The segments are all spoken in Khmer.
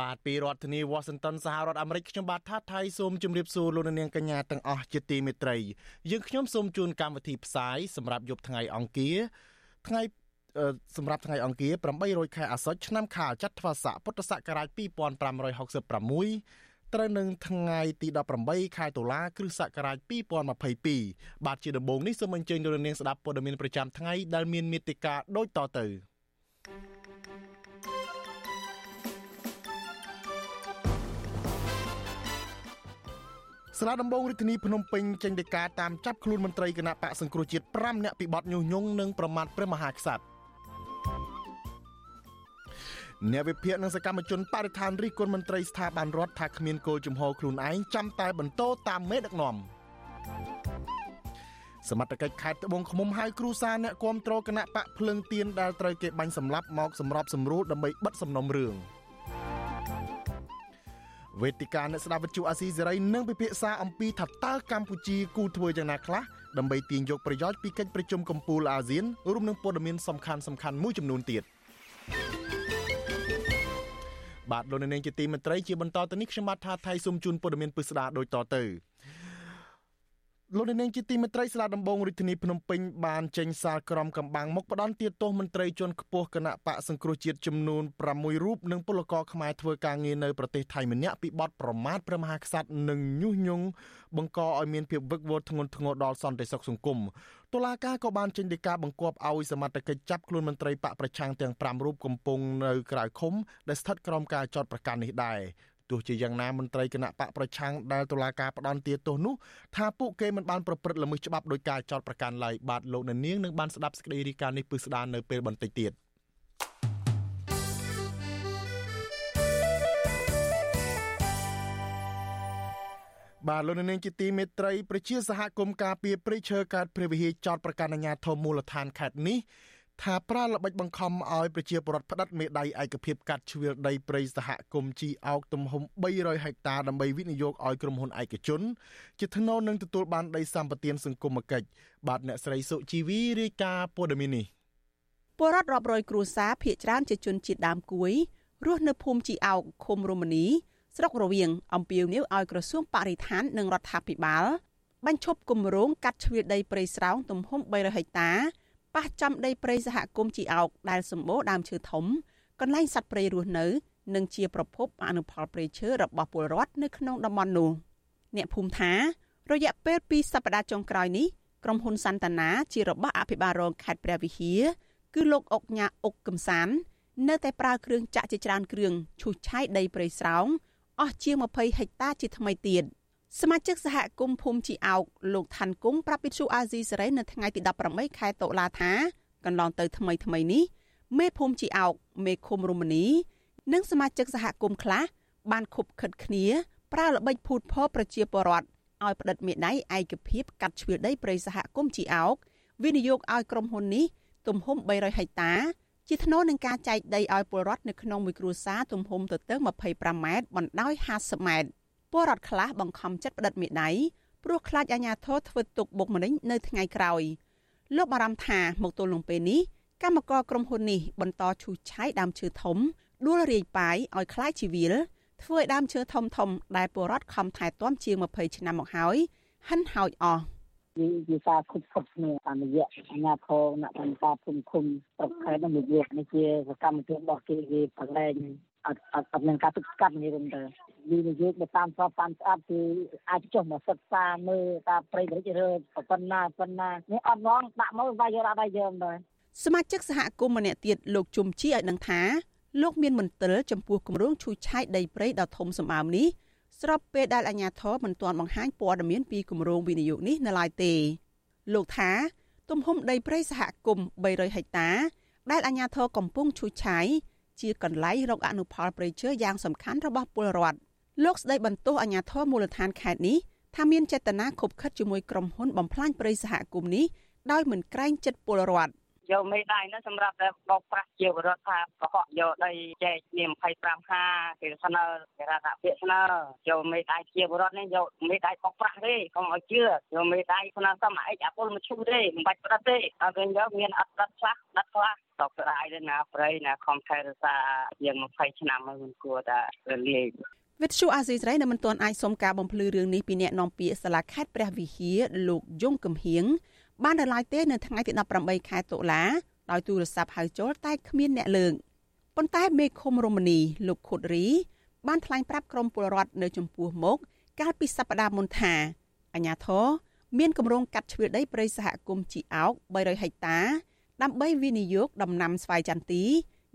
បាទពីរដ្ឋធានី Washington សហរដ្ឋអាមេរិកខ្ញុំបាទថាថៃសូមជម្រាបសួរលោកនាងកញ្ញាទាំងអស់ជាទីមេត្រីយើងខ្ញុំសូមជូនកម្មវិធីផ្សាយសម្រាប់យប់ថ្ងៃអង្គារថ្ងៃសម្រាប់ថ្ងៃអង្គារ800ខែអាសត់ឆ្នាំខាលចត្វាស័កពុទ្ធសករាជ2566ត្រូវនឹងថ្ងៃទី18ខែតុលាគ្រិស្តសករាជ2022បាទជាដំបូងនេះសូមអញ្ជើញលោកនាងស្ដាប់ព័ត៌មានប្រចាំថ្ងៃដែលមានមេត្តាដូចតទៅ thank you សាលាដំបងរាជធានីភ្នំពេញចេញដីកាតាមចាប់ខ្លួនមន្ត្រីគណៈបកសង្គ្រោះជាតិ5នាក់ពីបទញុះញង់និងប្រមាថព្រះមហាក្សត្រអ្នកវិភាគនិងសកម្មជនបរិស្ថានរិះគន់មន្ត្រីស្ថាប័នរដ្ឋថាគ្មានគោលជំហរខ្លួនឯងចាំតែបន្តតាមមេដឹកនាំសមត្ថកិច្ចខេត្តត្បូងឃ្មុំហៅគ្រូសាអ្នកគាំទ្រគណៈបកភ្លឹងទៀនដែលត្រូវគេបាញ់សម្លាប់មកសម្របសម្រួលដើម្បីបិទសំណុំរឿង។ វេទិកាអ្នកស្ដាប់វិទ្យុអាស៊ីសេរីនឹងពិភាក្សាអំពីថាតើកម្ពុជាគូធ្វើយ៉ាងណាខ្លះដើម្បីទាញយកប្រយោជន៍ពីកិច្ចប្រជុំកំពូលអាស៊ានរួមនឹងព័ត៌មានសំខាន់សំខាន់មួយចំនួនទៀតបាទលោកនាងជាទីមេត្រីជាបន្តទៅនេះខ្ញុំបាទថាថៃសូមជូនព័ត៌មានពិស្ដាដូចតទៅ លោកនាងជាទីមេត្រីស្លាដំបងរាជធានីភ្នំពេញបានចេញសារក្រមកម្បាំងមកផ្ដន់ទាទោសមន្ត្រីជាន់ខ្ពស់គណៈបកសង្គ្រោះជាតិចំនួន6រូបនិងពលករខ្មែរធ្វើការងារនៅប្រទេសថៃម្នាក់ពីបទប្រមាថព្រះមហាក្សត្រនិងញុះញង់បង្កឲ្យមានភាពវឹកវរធ្ងន់ធ្ងរដល់សន្តិសុខសង្គមតុលាការក៏បានចេញដីកាបង្គាប់ឲ្យសមត្ថកិច្ចចាប់ខ្លួនមន្ត្រីបកប្រឆាំងទាំង5រូបកំពុងនៅក្រៅឃុំដែលស្ថិតក្រោមការចោទប្រកាន់នេះដែរ ទោះជាយ៉ាងណាមន្ត្រីគណៈបកប្រឆាំងដែលតុលាការផ្ដន់ទាទោសនោះថាពួកគេមិនបានប្រព្រឹត្តល្មើសច្បាប់ដោយការចោទប្រកាន់ឡើយបាទលោកនាងនឹងបានស្ដាប់សេចក្តីរាយការណ៍នេះពឹស្ដារនៅពេលបន្តិចទៀតបាទលោកនាងជាទីមេត្រីប្រជាសហគមន៍ការពីព្រៃឈើកើតព្រះវិហារចោតប្រកាសអាញាធមមូលដ្ឋានខេត្តនេះ ថាប្រើល្បិចបង្ខំឲ្យប្រជាពលរដ្ឋផ្តិតមេដៃឯកភាពកាត់ជ្រឿដីព្រៃសហគមន៍ជីអោកទំហំ300ហិកតាដើម្បីវិនិយោគឲ្យក្រុមហ៊ុនឯកជនជាថ្នូវនឹងទទួលបានដីសម្បត្តិសង្គមគិច្ចបាទអ្នកស្រីសុជីវីរាយការណ៍ព័ត៌មាននេះពលរដ្ឋរាប់រយគ្រួសារភៀកច្រើនជាជនជាតិដើមគួយរស់នៅភូមិជីអោកឃុំរមនីស្រុករវៀងអំពាវនាវឲ្យក្រសួងបរិស្ថាននិងរដ្ឋាភិបាលបញ្ឈប់គម្រោងកាត់ជ្រឿដីព្រៃស្រោងទំហំ300ហិកតា ប៉ះចំដីព្រៃសហគមន៍ជីអោកដែលសម្បូរដើមឈើធំកន្លែងសត្វព្រៃរស់នៅនិងជាប្រភពអនុផលព្រៃឈើរបស់ពលរដ្ឋនៅក្នុងតំបន់នោះអ្នកភូមិថា រយៈពេល2សប្តាហ៍ចុងក្រោយនេះក្រុមហ៊ុនសន្តានាជារបស់អភិបាលរងខេត្តព្រះវិហារគឺលោកអុកញ៉ាអុកកំសាននៅតែប្រើគ្រឿងចាក់ជាច្រើនគ្រឿងឈូសឆាយដីព្រៃស្រោងអស់ជាង20ហិកតាជាថ្មីទៀត។ សមាជិកសហគមន៍ភូមិជីអោកលោកឋានគង់ប្រាប់វិទ្យុអាស៊ីសេរីនៅថ្ងៃទី18ខែតុលាថាកន្លងទៅថ្មីថ្មីនេះមេភូមិជីអោកមេឃុំរមនី និងសមាជិកសហគមន៍ខ្លះបានខុបខិតគ្នាប្រើល្បិចភូតផលប្រជាពលរដ្ឋឲ្យផ្តិតមេដៃឯកភាពកាត់ជ្រឿដីព្រៃសហគមន៍ជីអោកវិនិយោគឲ្យក្រុមហ៊ុននេះទំហំ300ហិកតា ជាថ្នូរនឹងការចែកដីឲ្យពលរដ្ឋនៅក្នុងមួយគ្រួសារទំហំទៅទៅ25ម៉ែត្របណ្ដោយ50ម៉ែត្រ ពលរដ្ឋខ្លះបង្ខំចិត្តផ្តិតមេដៃព្រោះខ្លាចអាញាធរធ្វើទុកបុកម្នេញនៅថ្ងៃក្រោយលោកបារម្ភថាមកទល់នឹងពេលនេះកម្មករក្រុមហ៊ុននេះបន្តឈូសឆាយដើមឈើធំដួលរាយប៉ាយឲ្យខ្លាចជីវិលធ្វើឲ្យដើមឈើធំធំដែលពលរដ្ឋខំថែទាំជាង20ឆ្នាំមកហើយហិនហោចអស់វាជាការខុបខុបគ្នាតាមរយៈអាណាធរអ្នកបន្តភូមិឃុំប្រកខេត្តនិងវិទ្យានេះជាសកម្មភាពរបស់គេគេប្រឡែង អត់អត់អត់មានការទប់ស្កាត់នេះរំទៅវិនិយោគទៅតាមស្របតាមស្អាតគឺអាចចុះមកសិក្សាមើលតាមប្រៃបរិយារើប៉ុណ្ណាប៉ុណ្ណានេះអត់ងងដាក់មកវាយយកដាក់យើងដែរសមាជិកសហគមន៍ម្នាក់ទៀតលោកជុំជីឲ្យដឹងថាលោកមានមន្ទិលចំពោះគម្រោងឈូសឆាយដីព្រៃដ៏ធំសម្បើមនេះស្របពេលដែលអាជ្ញាធរមិនទាន់បង្ហាញព័ត៌មានពីគម្រោងវិនិយោគនេះនៅឡើយទេលោកថា ទំហំដីព្រៃសហគមន៍300ហិកតា ដែលអាជ្ញាធរកំពុងឈូសឆាយ ជាកន្លែងរកអនុផលព្រៃឈើយ៉ាងសំខាន់របស់ពលរដ្ឋលោកស្ដីបន្ទោសអាជ្ញាធរមូលដ្ឋានខេត្តនេះថាមានចេតនាខົບខិតជាមួយក្រុមហ៊ុនបំផ្លាញព្រៃសហគមន៍នេះដោយមិនក្រែងចិត្តពលរដ្ឋ យកមេដៃនោះសម្រាប់តែបោកប្រាស់ជាបរដ្ឋថាកុហកយកដីចែកជា25ហាគេស្នើគេរដ្ឋាភិបាលស្នើយកមេដៃជាបរដ្ឋនេះយកមេដៃបោកប្រាស់ទេកុំឲ្យជឿយកមេដៃស្នើសមអិចអពលមកឈូទេមិនបាច់ប្រត់ទេដល់ពេលយកមានអត់ដិតខ្លះដិតខ្លះតកស្ដាយទៅណាប្រៃណាខំថែរក្សាជាង20ឆ្នាំហើយមិនគួរតែរលាយវិទ្យុអាស៊ីសេរីនៅមិនទាន់អាចសុំការបំភ្លឺរឿងនេះពីអ្នកនាំពាក្យសាលាខេត្តព្រះវិហារលោកយងកំហៀង បាននៅឡើយទេនៅថ្ងៃទី18ខែតុលាដោយទូរស័ព្ទហៅចូលតែគ្មានអ្នកលើកប៉ុន្តែមេឃុំរមនីលោកខុតរីបានថ្លែងប្រាប់ក្រុមពលរដ្ឋនៅចំពោះមុខកាលពីសប្តាហ៍មុនថាអាញាធរមានគម្រោងកាត់ជ្រឿដីព្រៃសហគមន៍ជីអោក300ហិកតា ដើម្បីវិនិយោគដំណាំស្វាយចន្ទី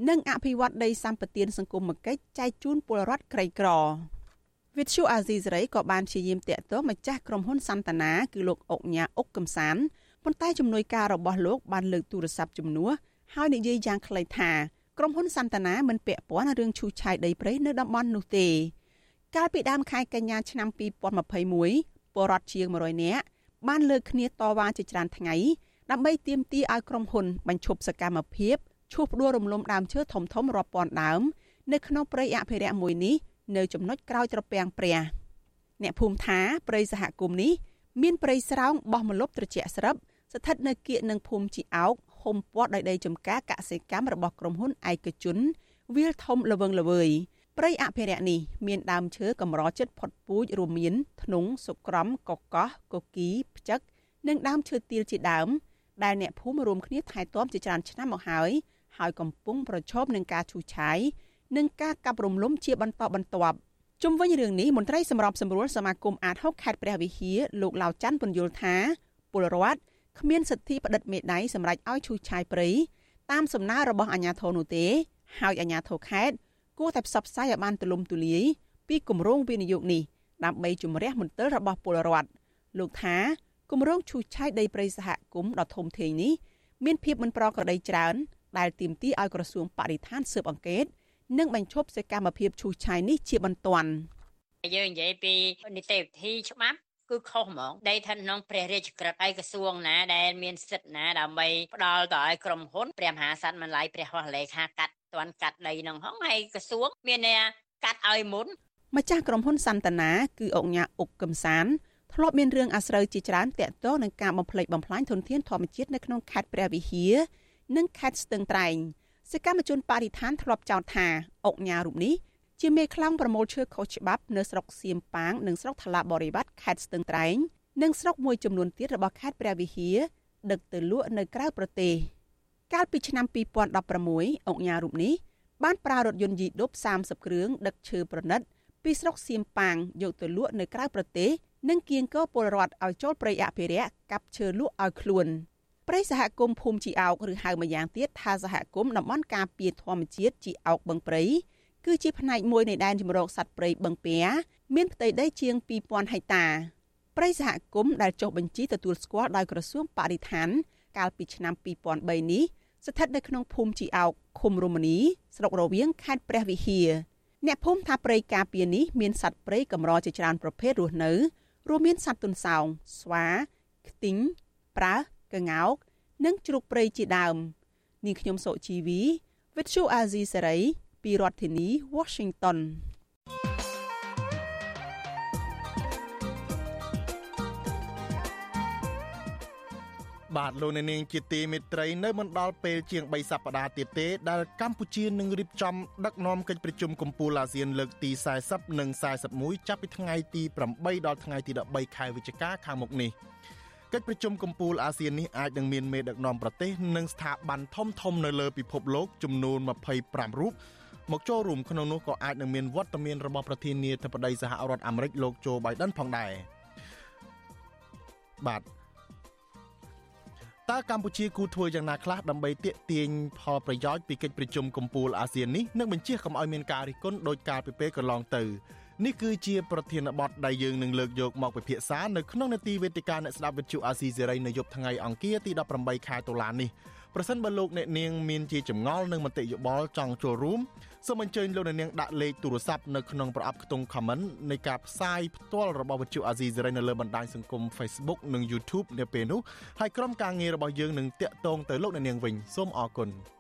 និងអភិវឌ្ឍដីសម្បត្តិសង្គមគិច្ចចែកជូនពលរដ្ឋក្រីក្រវិទ្យុអាស៊ីសេរីក៏បានព្យាយាមតាក់ទងម្ចាស់ក្រុមហ៊ុនសន្តានាគឺលោកអុកញ៉ាអុកកំសាន ប៉ុន្តែជំនួយការរបស់លោកបានលើកទូរស័ព្ទជំនួសហើយនិយាយយ៉ាងខ្លីថាក្រុមហ៊ុនសន្តានាមិនពាក់ព័ន្ធរឿងឈូសឆាយដីព្រៃនៅតំបន់នោះទេកាលពីដើមខែកញ្ញាឆ្នាំ2021ពលរដ្ឋជាង100នាក់បានលើកគ្នាតវ៉ាជាច្រើនថ្ងៃដើម្បីទាមទារឲ្យក្រុមហ៊ុនបញ្ឈប់សកម្មភាពឈូសផ្ដួលរំលំដើមឈើធំធំរាប់ពាន់ដើមនៅក្នុងព្រៃអភិរក្សមួយនេះនៅចំណុចក្រោយត្រពាំងព្រះអ្នកភូមិថាព្រៃសហគមន៍នេះមានព្រៃស្រោងបោះម្លប់ត្រជាក់ស្រឹប ស្ថិតនៅគៀកនឹងភូមិជីអោកហុំព័ទ្ធដោយដីចំការកសិកម្មរបស់ក្រុមហ៊ុនឯកជនវាលធំលវឹងល្វើយព្រៃអភិរក្សនេះមានដើមឈើកម្រចិត្តផុតពូជរួមមានធ្នង់សុក្រំកកោះកគីផ្ចឹកនិងដើមឈើទាលជាដើម ដែលអ្នកភូមិរួមគ្នាថែទាំជាច្រើនឆ្នាំមកហើយហើយកំពុងប្រឈមនឹងការឈូសឆាយនិងការកាប់រំលំជាបន្តបន្ទាប់ជុំវិញរឿងនេះមន្ត្រីសម្របសម្រួលសមាគមអាត6ខេត្តព្រះវិហារលោកឡាវច័ន្ទពន្យល់ថាពលរដ្ឋ គ្មានសិទ្ធិផ្តិតមេដៃសម្រាប់ឲ្យឈូសឆាយព្រៃតាមសំណើរបស់អាជ្ញាធរនោះទេ ហើយអាជ្ញាធរខេត្តគួរតែផ្សព្វផ្សាយឲ្យបានទូលំទូលាយពីគម្រោងវិនិយោគនេះដើម្បីជំរះមន្ទិលរបស់ពលរដ្ឋលោកថាគម្រោងឈូសឆាយដីព្រៃសហគមន៍ដ៏ធំធេងនេះមានភាពមិនប្រក្រតីច្រើន ដែលទាមទារឲ្យក្រសួងបរិស្ថានស៊ើបអង្កេត និងបញ្ឈប់សកម្មភាពឈូសឆាយនេះជាបន្ទាន់យើងនិយាយពីនីតិវិធីច្បាប់ គឺខុសហ្មងដីឋានក្នុងព្រះរាជក្រឹត្យឯក្រសួងណាដែលមានសិទ្ធិណាដើម្បីផ្ដល់ទៅឲ្យក្រុមហ៊ុនព្រះមហាក្សត្រមិនឡាយព្រះហស្ថលេខាកាត់តន់កាត់ដីនឹងហងហើយក្រសួងមានអ្នកកាត់ឲ្យមុនម្ចាស់ក្រុមហ៊ុនសន្តានាគឺអង្គញាអុកកំសានធ្លាប់មានរឿងអាស្រូវជាច្រើនតាក់ទងនឹងការបំផ្លិចបំផ្លាញធនធានធម្មជាតិនៅក្នុងខេត្តព្រះវិហារនិងខេត្តស្ទឹងត្រែងសកម្មជនបរិស្ថានធ្លាប់ចោទថាអុកញ៉ារូបនេះ ជាមេខ្លាំងប្រមូលឈើខុសច្បាប់នៅស្រុកសៀមប៉ាងនិងស្រុកថ្លាបរិវត្តខេត្តស្ទឹងត្រែងនិងស្រុកមួយចំនួនទៀតរបស់ខេត្តព្រះវិហារដឹកទៅលក់នៅក្រៅប្រទេសកាលពីឆ្នាំ2016អង្គការរូបនេះបានប្រើរថយន្តយីដុប30គ្រឿងដឹកឈើប្រណិត ពីស្រុកសៀមប៉ាងយកទៅលក់នៅក្រៅប្រទេសនិងគៀងគរពលរដ្ឋឲ្យចូលព្រៃអភិរក្សកាប់ឈើលក់ឲ្យខ្លួនព្រៃសហគមន៍ភូមិជីអោកឬហៅម្យ៉ាងទៀតថាសហគមន៍តំបន់ការពារធម្មជាតិជីអោកបឹងព្រៃ គឺជាផ្នែកមួយនៃដែនជម្រកសត្វព្រៃបឹងពែមានផ្ទៃដីជាង2000ហិកតាព្រៃសហគមន៍ដែលចុះបញ្ជីទទួលស្គាល់ដោយក្រសួងបរិស្ថាន កាលពីឆ្នាំ2003នេះស្ថិតនៅក្នុងភូមិជីអោកឃុំរមនីស្រុករវៀងខេត្តព្រះវិហារអ្នកភូមិថាព្រៃការពារនេះមានសត្វព្រៃកម្រជាច្រើនប្រភេទរស់នៅរួមមានសត្វទុនសោងស្វាខ្ទីងប្រើកង្កោក និងជ្រូកព្រៃជាដើមនាងខ្ញុំសុជីវី With you Azizi Saray ពីរដ្ឋធានី Washington បាទលោកអ្នកនាងជាទីមេត្រីនៅមិនដល់ពេលជាង3សប្តាហ៍ទៀតទេដែលកម្ពុជានឹងរៀបចំដឹកនាំកិច្ចប្រជុំកំពូលអាស៊ានលើកទី40និង41ចាប់ពីថ្ងៃទី8ដល់ថ្ងៃទី13ខែវិច្ឆិកាខាងមុខនេះកិច្ចប្រជុំកំពូលអាស៊ាននេះអាចនឹងមានមេដឹកនាំប្រទេសនិងស្ថាប័នធំៗនៅលើពិភពលោកចំនួន25រូប មកចូលរួមក្នុងនោះក៏អាចនឹងមានវត្តមានរបស់ប្រធានាធិបតីសហរដ្ឋអាមេរិកលោកโจ Biden ផងដែរបាទតើកម្ពុជាគូធ្វើយ៉ាងណាខ្លះដើម្បីទាក់ទាញផលប្រយោជន៍ពីកិច្ចប្រជុំកំពូលអាស៊ាននេះនិងបញ្ជាកុំឲ្យមានការរិះគន់ដោយកាលពីពេលកន្លងទៅនេះគឺជាប្រធានបទដែលយើងនឹងលើកយកមកពិភាក្សានៅក្នុងនេតិវេទិកាអ្នកស្ដាប់វិទ្យុអាស៊ីសេរីនៅយប់ថ្ងៃអង្គារទី18ខែតុលានេះ ប្រសិនបើលោកអ្នកនាងមានជាចម្ងល់និងមតិយោបល់ចង់ចូលរួមសូមអញ្ជើញលោកអ្នកនាងដាក់លេខទូរស័ព្ទនៅក្នុងប្រអប់ខ្ទង់ comment នៃការផ្សាយផ្ទាល់របស់វិទ្យុអាស៊ីសេរីនៅលើបណ្ដាញសង្គម Facebook និង YouTube នៅពេលនោះហើយក្រុមការងាររបស់យើងនឹងតាក់ទងទៅលោកអ្នកនាងវិញសូមអរគុណ។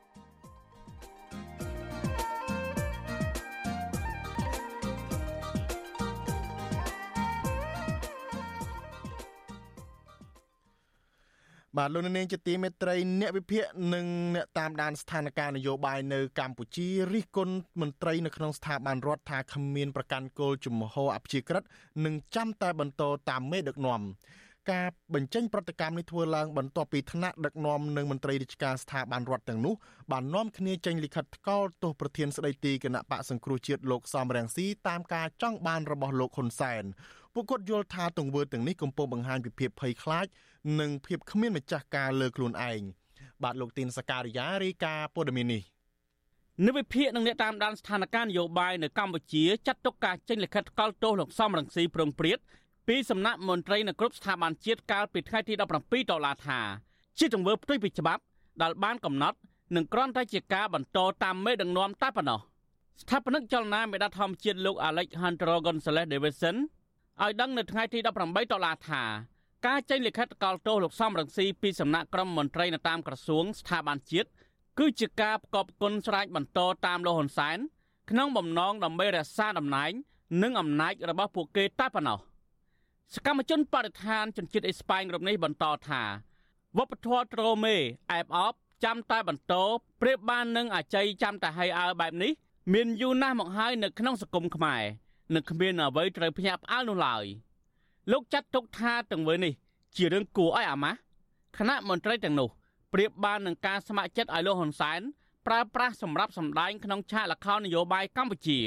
បាទលោកនាងជាទីមេត្រីអ្នកវិភាគនិងអ្នកតាមដានស្ថានភាពនយោបាយនៅកម្ពុជារិះគន់មន្ត្រីនៅក្នុងស្ថាប័នរដ្ឋថាគ្មានប្រកាន់គោលជំហរអព្យាក្រឹតនិងចាំតែបន្តតាមមេដឹកនាំការបញ្ចេញប្រតិកម្មនេះធ្វើឡើងបន្ទាប់ពីថ្នាក់ដឹកនាំនិងមន្ត្រីរាជការស្ថាប័នរដ្ឋទាំងនោះបាននាំគ្នាចេញលិខិតថ្កោលទោសប្រធានស្ដីទីគណៈបកសង្គ្រោះជាតិលោកសំរងស៊ីតាមការចង់បានរបស់លោកហ៊ុនសែនពួកគាត់យល់ថាទង្វើទាំងនេះកំពុងបង្ហាញពីភាពភ័យខ្លាច និងភាពគ្មានម្ចាស់ការលើខ្លួនឯងបាទលោកទីនសការីយ៉ារាយការណ៍ព័ត៌មាននេះនិវិភាកនឹងអ្នកតាមដានស្ថានភាពនយោបាយនៅកម្ពុជាចាត់ទុកការចេញលិខិតថ្កោលទោសលោកសំរងស៊ីប្រងព្រាតពីសំណាក់មន្ត្រីនៅគ្រប់ស្ថាប័នជាតិកាលពីថ្ងៃទី17ដុល្លារថាជាទង្វើផ្ទុយពីច្បាប់ដែលបានកំណត់និងគ្រាន់តែជាការបន្តតាមមេដឹកនាំតែប៉ុណ្ណោះស្ថាបនិកចលនាមេដាធម្មជាតិលោក Alejandro Gonzalez Davidson ឲ្យដឹងនៅថ្ងៃទី18ដុល្លារថា ការចេញលិខិតកោលទោសលោកសំរងស៊ីពីសំណាក់ក្រុមមន្ត្រីនៅតាមក្រសួងស្ថាប័នជាតិគឺជាការផ្គប់គុណស្រែកបន្តតាមលោកហ៊ុនសែនក្នុងបំណងដើម្បីរក្សាតំណែង និងអំណាចរបស់ពួកគេតែប៉ុណ្ណោះសកម្មជនបរិស្ថានជនជាតិអេស្ប៉ាញរូបនេះបន្តថាវប្បធម៌ត្រូមេអែបអបចាំតែបន្តប្រៀបបាននឹងអាច័យចាំតែហើយអើបែបនេះ មានយូរណាស់មកហើយនៅក្នុងសង្គមខ្មែរនឹងគ្មានអ្វីត្រូវភ្ញាក់ផ្អើលនោះឡើយ។ លោកចាត់ទុកថាទង្វើនេះជារឿងគួរឲ្យអាម៉ាស់គណៈមន្ត្រីទាំងនោះប្រៀបបាននឹងការស្ម័គ្រចិត្តឲ្យលោកហ៊ុនសែនប្រើប្រាស់សម្រាប់សម្ដែងក្នុងឆាកល្ខោននយោបាយកម្ពុជា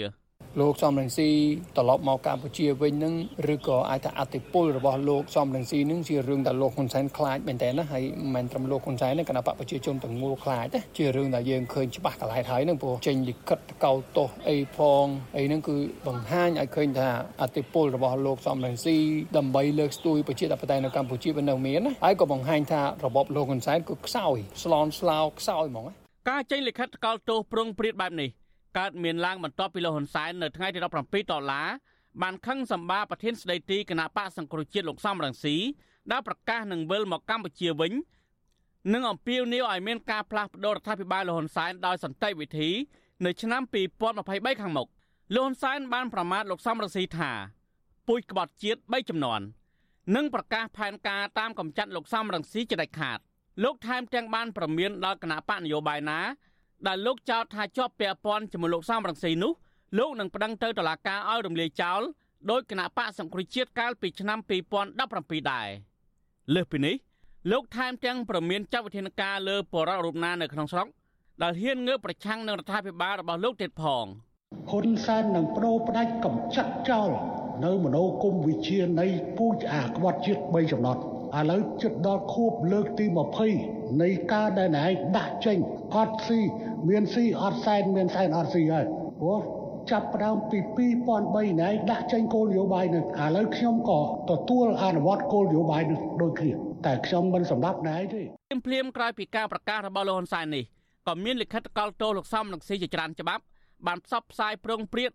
លោកសំរងស៊ីត្រឡប់មកកម្ពុជាវិញនឹងឬក៏អាចថាអតិពលរបស់លោកសំរងស៊ីនឹងជារឿងដែលលោកហ៊ុនសែនខ្លាចមែនតើណាហើយមិនមែនត្រឹមលោកហ៊ុនសែនទេគណៈបកប្រជាជនទាំងមូលខ្លាចទេជារឿងដែលយើងឃើញច្បាស់កន្លែងហើយនឹងព្រោះចេញលិខិតកោតទោសអីផងអីហ្នឹងគឺបង្ហាញឲ្យឃើញថាអតិពលរបស់លោកសំរងស៊ីដើម្បីលើកស្ទួយប្រជាធិបតេយ្យនៅកម្ពុជាវានៅមានណាហើយក៏បង្ហាញថារបបលោកហ៊ុនសែនគឺខ្សោយស្លន់ស្លោខ្សោយហ្មងការចេញលិខិតកោតទោសប្រងព្រាតបែបនេះ កើតមានឡើងបន្ទាប់ពីលោកហ៊ុនសែននៅថ្ងៃទី17ដុល្លារបានខឹងសម្បាប្រធានស្ដីទីគណៈបកសង្គ្រោះជាតិលោកសំរងស៊ីដែលប្រកាសនឹងវិលមកកម្ពុជាវិញនិងអំពាវនាវឲ្យមានការផ្លាស់ប្តូររដ្ឋាភិបាលលោកហ៊ុនសែនដោយសន្តិវិធីនៅឆ្នាំ2023ខាងមុខលោកហ៊ុនសែនបានប្រមាថលោកសំរងស៊ីថាពូជក្បត់ជាតិ3ចំនួននិងប្រកាសផែនការតាមកំចាត់លោកសំរងស៊ីជាដាច់ខាតលោកថែមទាំងបានប្រមានដល់គណៈបកនយោបាយណា ដែលលោកចោទថាជាប់ពាក់ព័ន្ធជាមួយលោកសំរងស៊ីនោះលោកនឹងប្តឹងទៅតុលាការឲ្យរំលាយចោលដោយគណៈបកសង្គ្រោះជាតិកាលពីឆ្នាំ2017ដែរលើសពីនេះលោកថែមទាំងប្រមានចាត់វិធានការលើបរិរដ្ឋរូបណានៅក្នុងស្រុកដែលហ៊ានងើបប្រឆាំងនឹងរដ្ឋាភិបាលរបស់លោកទៀតផងហ៊ុនសែននឹងបដូរផ្ដាច់កំចាត់ចោលនៅមโนគមវិជានៃពូជអាក្បត់ជាតិ3ចំណត់ ឥឡូវជិតដល់ខួបលើកទី20នៃការដែលឯងដាក់ចេញអត់ស៊ីមានស៊ីអត់សែនមានសែនអត់ស៊ីហើយព្រោះចាប់ផ្ដើមពី2003ណែដាក់ចេញគោលនយោបាយនឹងឥឡូវខ្ញុំក៏ទទួលអនុវត្តគោលនយោបាយនឹងដូចគ្នាតែខ្ញុំមិនសម្រាប់ណែទេភ្លាមក្រោយពីការប្រកាសរបស់លោកហ៊ុនសែននេះក៏មានលិខិតកលទោសលោកសំនឹងស៊ីជាច្រើនច្បាប់បានផ្សព្វផ្សាយប្រងព្រាត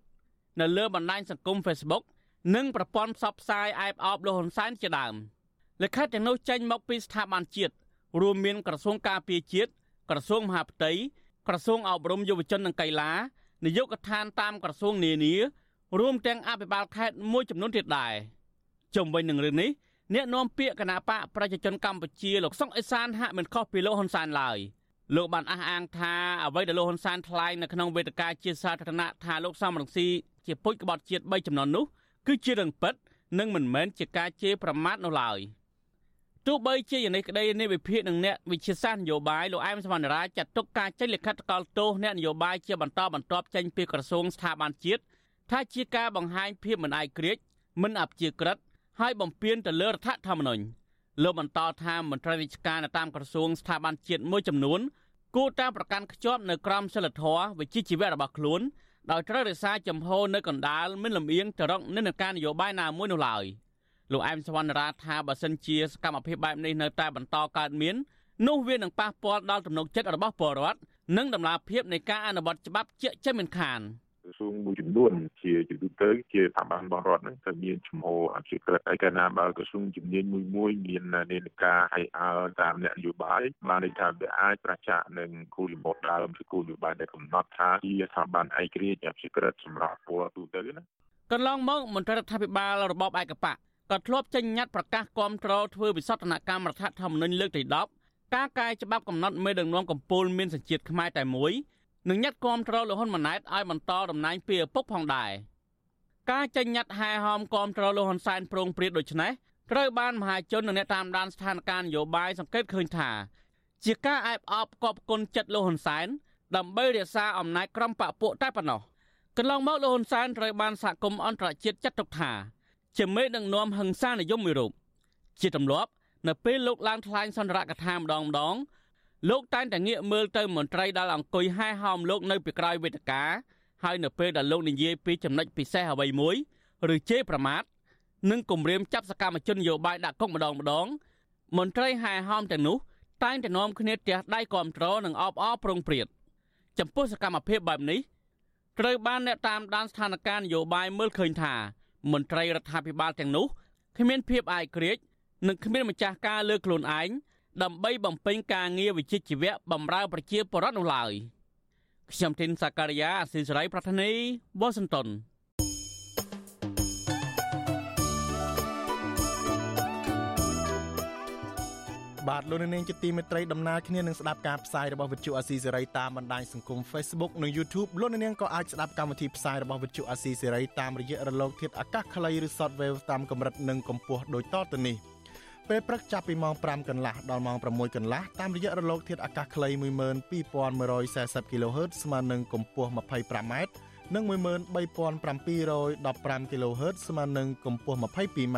នៅលើបណ្ដាញសង្គម Facebook និងប្រព័ន្ធផ្សព្វផ្សាយអែបអបលោកហ៊ុនសែនជាដើម លិខិតទាំងនោះចេញមកពីស្ថាប័នជាតិរួមមានក្រសួងការពារជាតិក្រសួងមហាផ្ទៃក្រសួងអប់រំយុវជននិងកីឡានាយកដ្ឋានតាមក្រសួងនានារួមទាំងអភិបាលខេត្តមួយចំនួនទៀតដែរជុំវិញនឹងរឿងនេះអ្នកនាំពាក្យគណៈបកប្រជាជនកម្ពុជាលោកសុកអេសានហាក់មិនខុសពីលោកហ៊ុនសែនឡើយលោកបានអះអាងថាអ្វីដែលលោកហ៊ុនសែនថ្លែងនៅក្នុងវេទិកាជាសាធារណៈថាលោកសំរងស៊ីជាពុជក្បត់ជាតិ3ចំនួននោះគឺជារឿងពិត និងមិនមែនជាការជេរប្រមាថនោះឡើយ។ ទោះបីជាយ៉ាងនេះក្តីនៃវិភាគនឹងអ្នកវិជាសាស្ត្រនយោបាយលោកអែមសវណ្ណរាចាត់ទុកការចេញលិខិតកលទោសអ្នកនយោបាយជាបន្តបន្ទាប់ចេញពីក្រសួងស្ថាប័នជាតិថាជាការបង្ហាញភាពមិនអាយក្រេតមិនអព្យាក្រឹតហើយបំពានទៅលើរដ្ឋធម្មនុញ្ញលោកបន្តថាមន្ត្រីរាជការនៅតាមក្រសួងស្ថាប័នជាតិមួយចំនួនគួរតាមប្រកាន់ខ្ជាប់នៅក្រមសីលធម៌វិជ្ជាជីវៈរបស់ខ្លួនដោយត្រូវរក្សាចំហនៅកណ្ដាលមិនលំអៀងទៅរកនិន្នាការនយោបាយណាមួយនោះឡើយ លោកអែមសវណ្ណរាថាបើសិនជាសកម្មភាពបែបនេះនៅតែបន្តកើតមាននោះវានឹងប៉ះពាល់ដល់ទំនុកចិត្តរបស់ពលរដ្ឋនិងដំណាភាពនៃការអនុវត្តច្បាប់ជាក់ជាមិនខាន។ក្រសួងមួយចំនួនជាជំនួយទៅជាស្ថាប័នរបស់រដ្ឋហ្នឹងទៅមានឈ្មោះអភិក្រិតហើយកាលណាបើក្រសួងជំនាញមួយមួយមាននានាការឲ្យអើតាមអ្នកនយោបាយបានន័យថាវាអាចប្រឆាំងនឹងគោលបំណងដើមគឺគោលនយោបាយដែលកំណត់ថាជាស្ថាប័នឯករាជ្យអភិក្រិតសម្រាប់ពលទូទៅណាកន្លងមកមន្ត្រីរដ្ឋាភិបាលរបបឯកប កក៏ធ្លាប់ចេញញត្តិប្រកាសគាំទ្រធ្វើវិសោធនកម្មរដ្ឋធម្មនុញ្ញលើកទី10ការកែច្បាប់កំណត់មេដឹកនាំកម្ពុជាមានសញ្ជាតិខ្មែរតែមួយនិងញត្តិគាំទ្រលោកហ៊ុនម៉ាណែតឲ្យបន្តតំណែងពីឪពុកផងដែរការចេញញត្តិហែហោមគាំទ្រលោកហ៊ុនសែនប្រងព្រាតដូចនេះត្រូវបានមហាជននិងអ្នកតាមដានស្ថានភាពនយោបាយសង្កេតឃើញថា ជាការអែបអបកប់គុណចិត្តលោកហ៊ុនសែនដើម្បីរក្សាអំណាចក្រុមបពពួកតែប៉ុណ្ណោះកន្លងមកលោកហ៊ុនសែនត្រូវបានសហគមន៍អន្តរជាតិចាត់ទុកថា ជាមេដឹកនាំហិង្សានិយមមួយរូបជាទម្លាប់នៅពេលលោកឡើងថ្លែងសន្ទរកថាម្ដងម្ដងលោកតែងតែងាកមើលទៅមន្ត្រីដែលអង្គុយហែហោមលោកនៅពីក្រោយវេទិកាហើយនៅពេលដែលលោកនិយាយពីចំណុចពិសេសអ្វីមួយឬជេរប្រមាថនិងគំរាមចាប់សកម្មជននយោបាយដាក់គុកម្ដងម្ដងមន្ត្រីហែហោមទាំងនោះតែងតែនាំគ្នាទះដៃគាំទ្រនិងអបអរប្រងព្រាតចំពោះសកម្មភាពបែបនេះត្រូវបានអ្នកតាមដានស្ថានភាពនយោបាយមើលឃើញថា មន្ត្រីរដ្ឋាភិបាលទាំងនោះគ្មានភាពអាយក្រេតនិងគ្មានម្ចាស់ការលើខ្លួនឯងដើម្បីបំពេញការងារវិជ្ជាជីវៈបម្រើប្រជាពលរដ្ឋនោះឡើយខ្ញុំធីនសាការីយ៉ាអស៊ីសេរីប្រធានីវ៉ាស៊ីនតោន បាទលោកនាងជាទីមេត្រីដំណើរគ្នានឹងស្ដាប់ការផ្សាយរបស់វិទ្យុអាស៊ីសេរីតាមបណ្ដាញសង្គម Facebook និង YouTube លោកនាងក៏អាចស្ដាប់កម្មវិធីផ្សាយរបស់វិទ្យុអាស៊ីសេរីតាមរយៈរលកធាតុអាកាសខ្លីឬ Shortwave តាមកម្រិតនិងកម្ពស់ដូចតទៅនេះ។ពេលព្រឹកចាប់ពីម៉ោង5កន្លះដល់ម៉ោង6កន្លះតាមរយៈរលកធាតុអាកាសខ្លី12140 kHz ស្មើនឹងកម្ពស់ 25m និង13715 kHz ស្មើនឹងកម្ពស់ 22m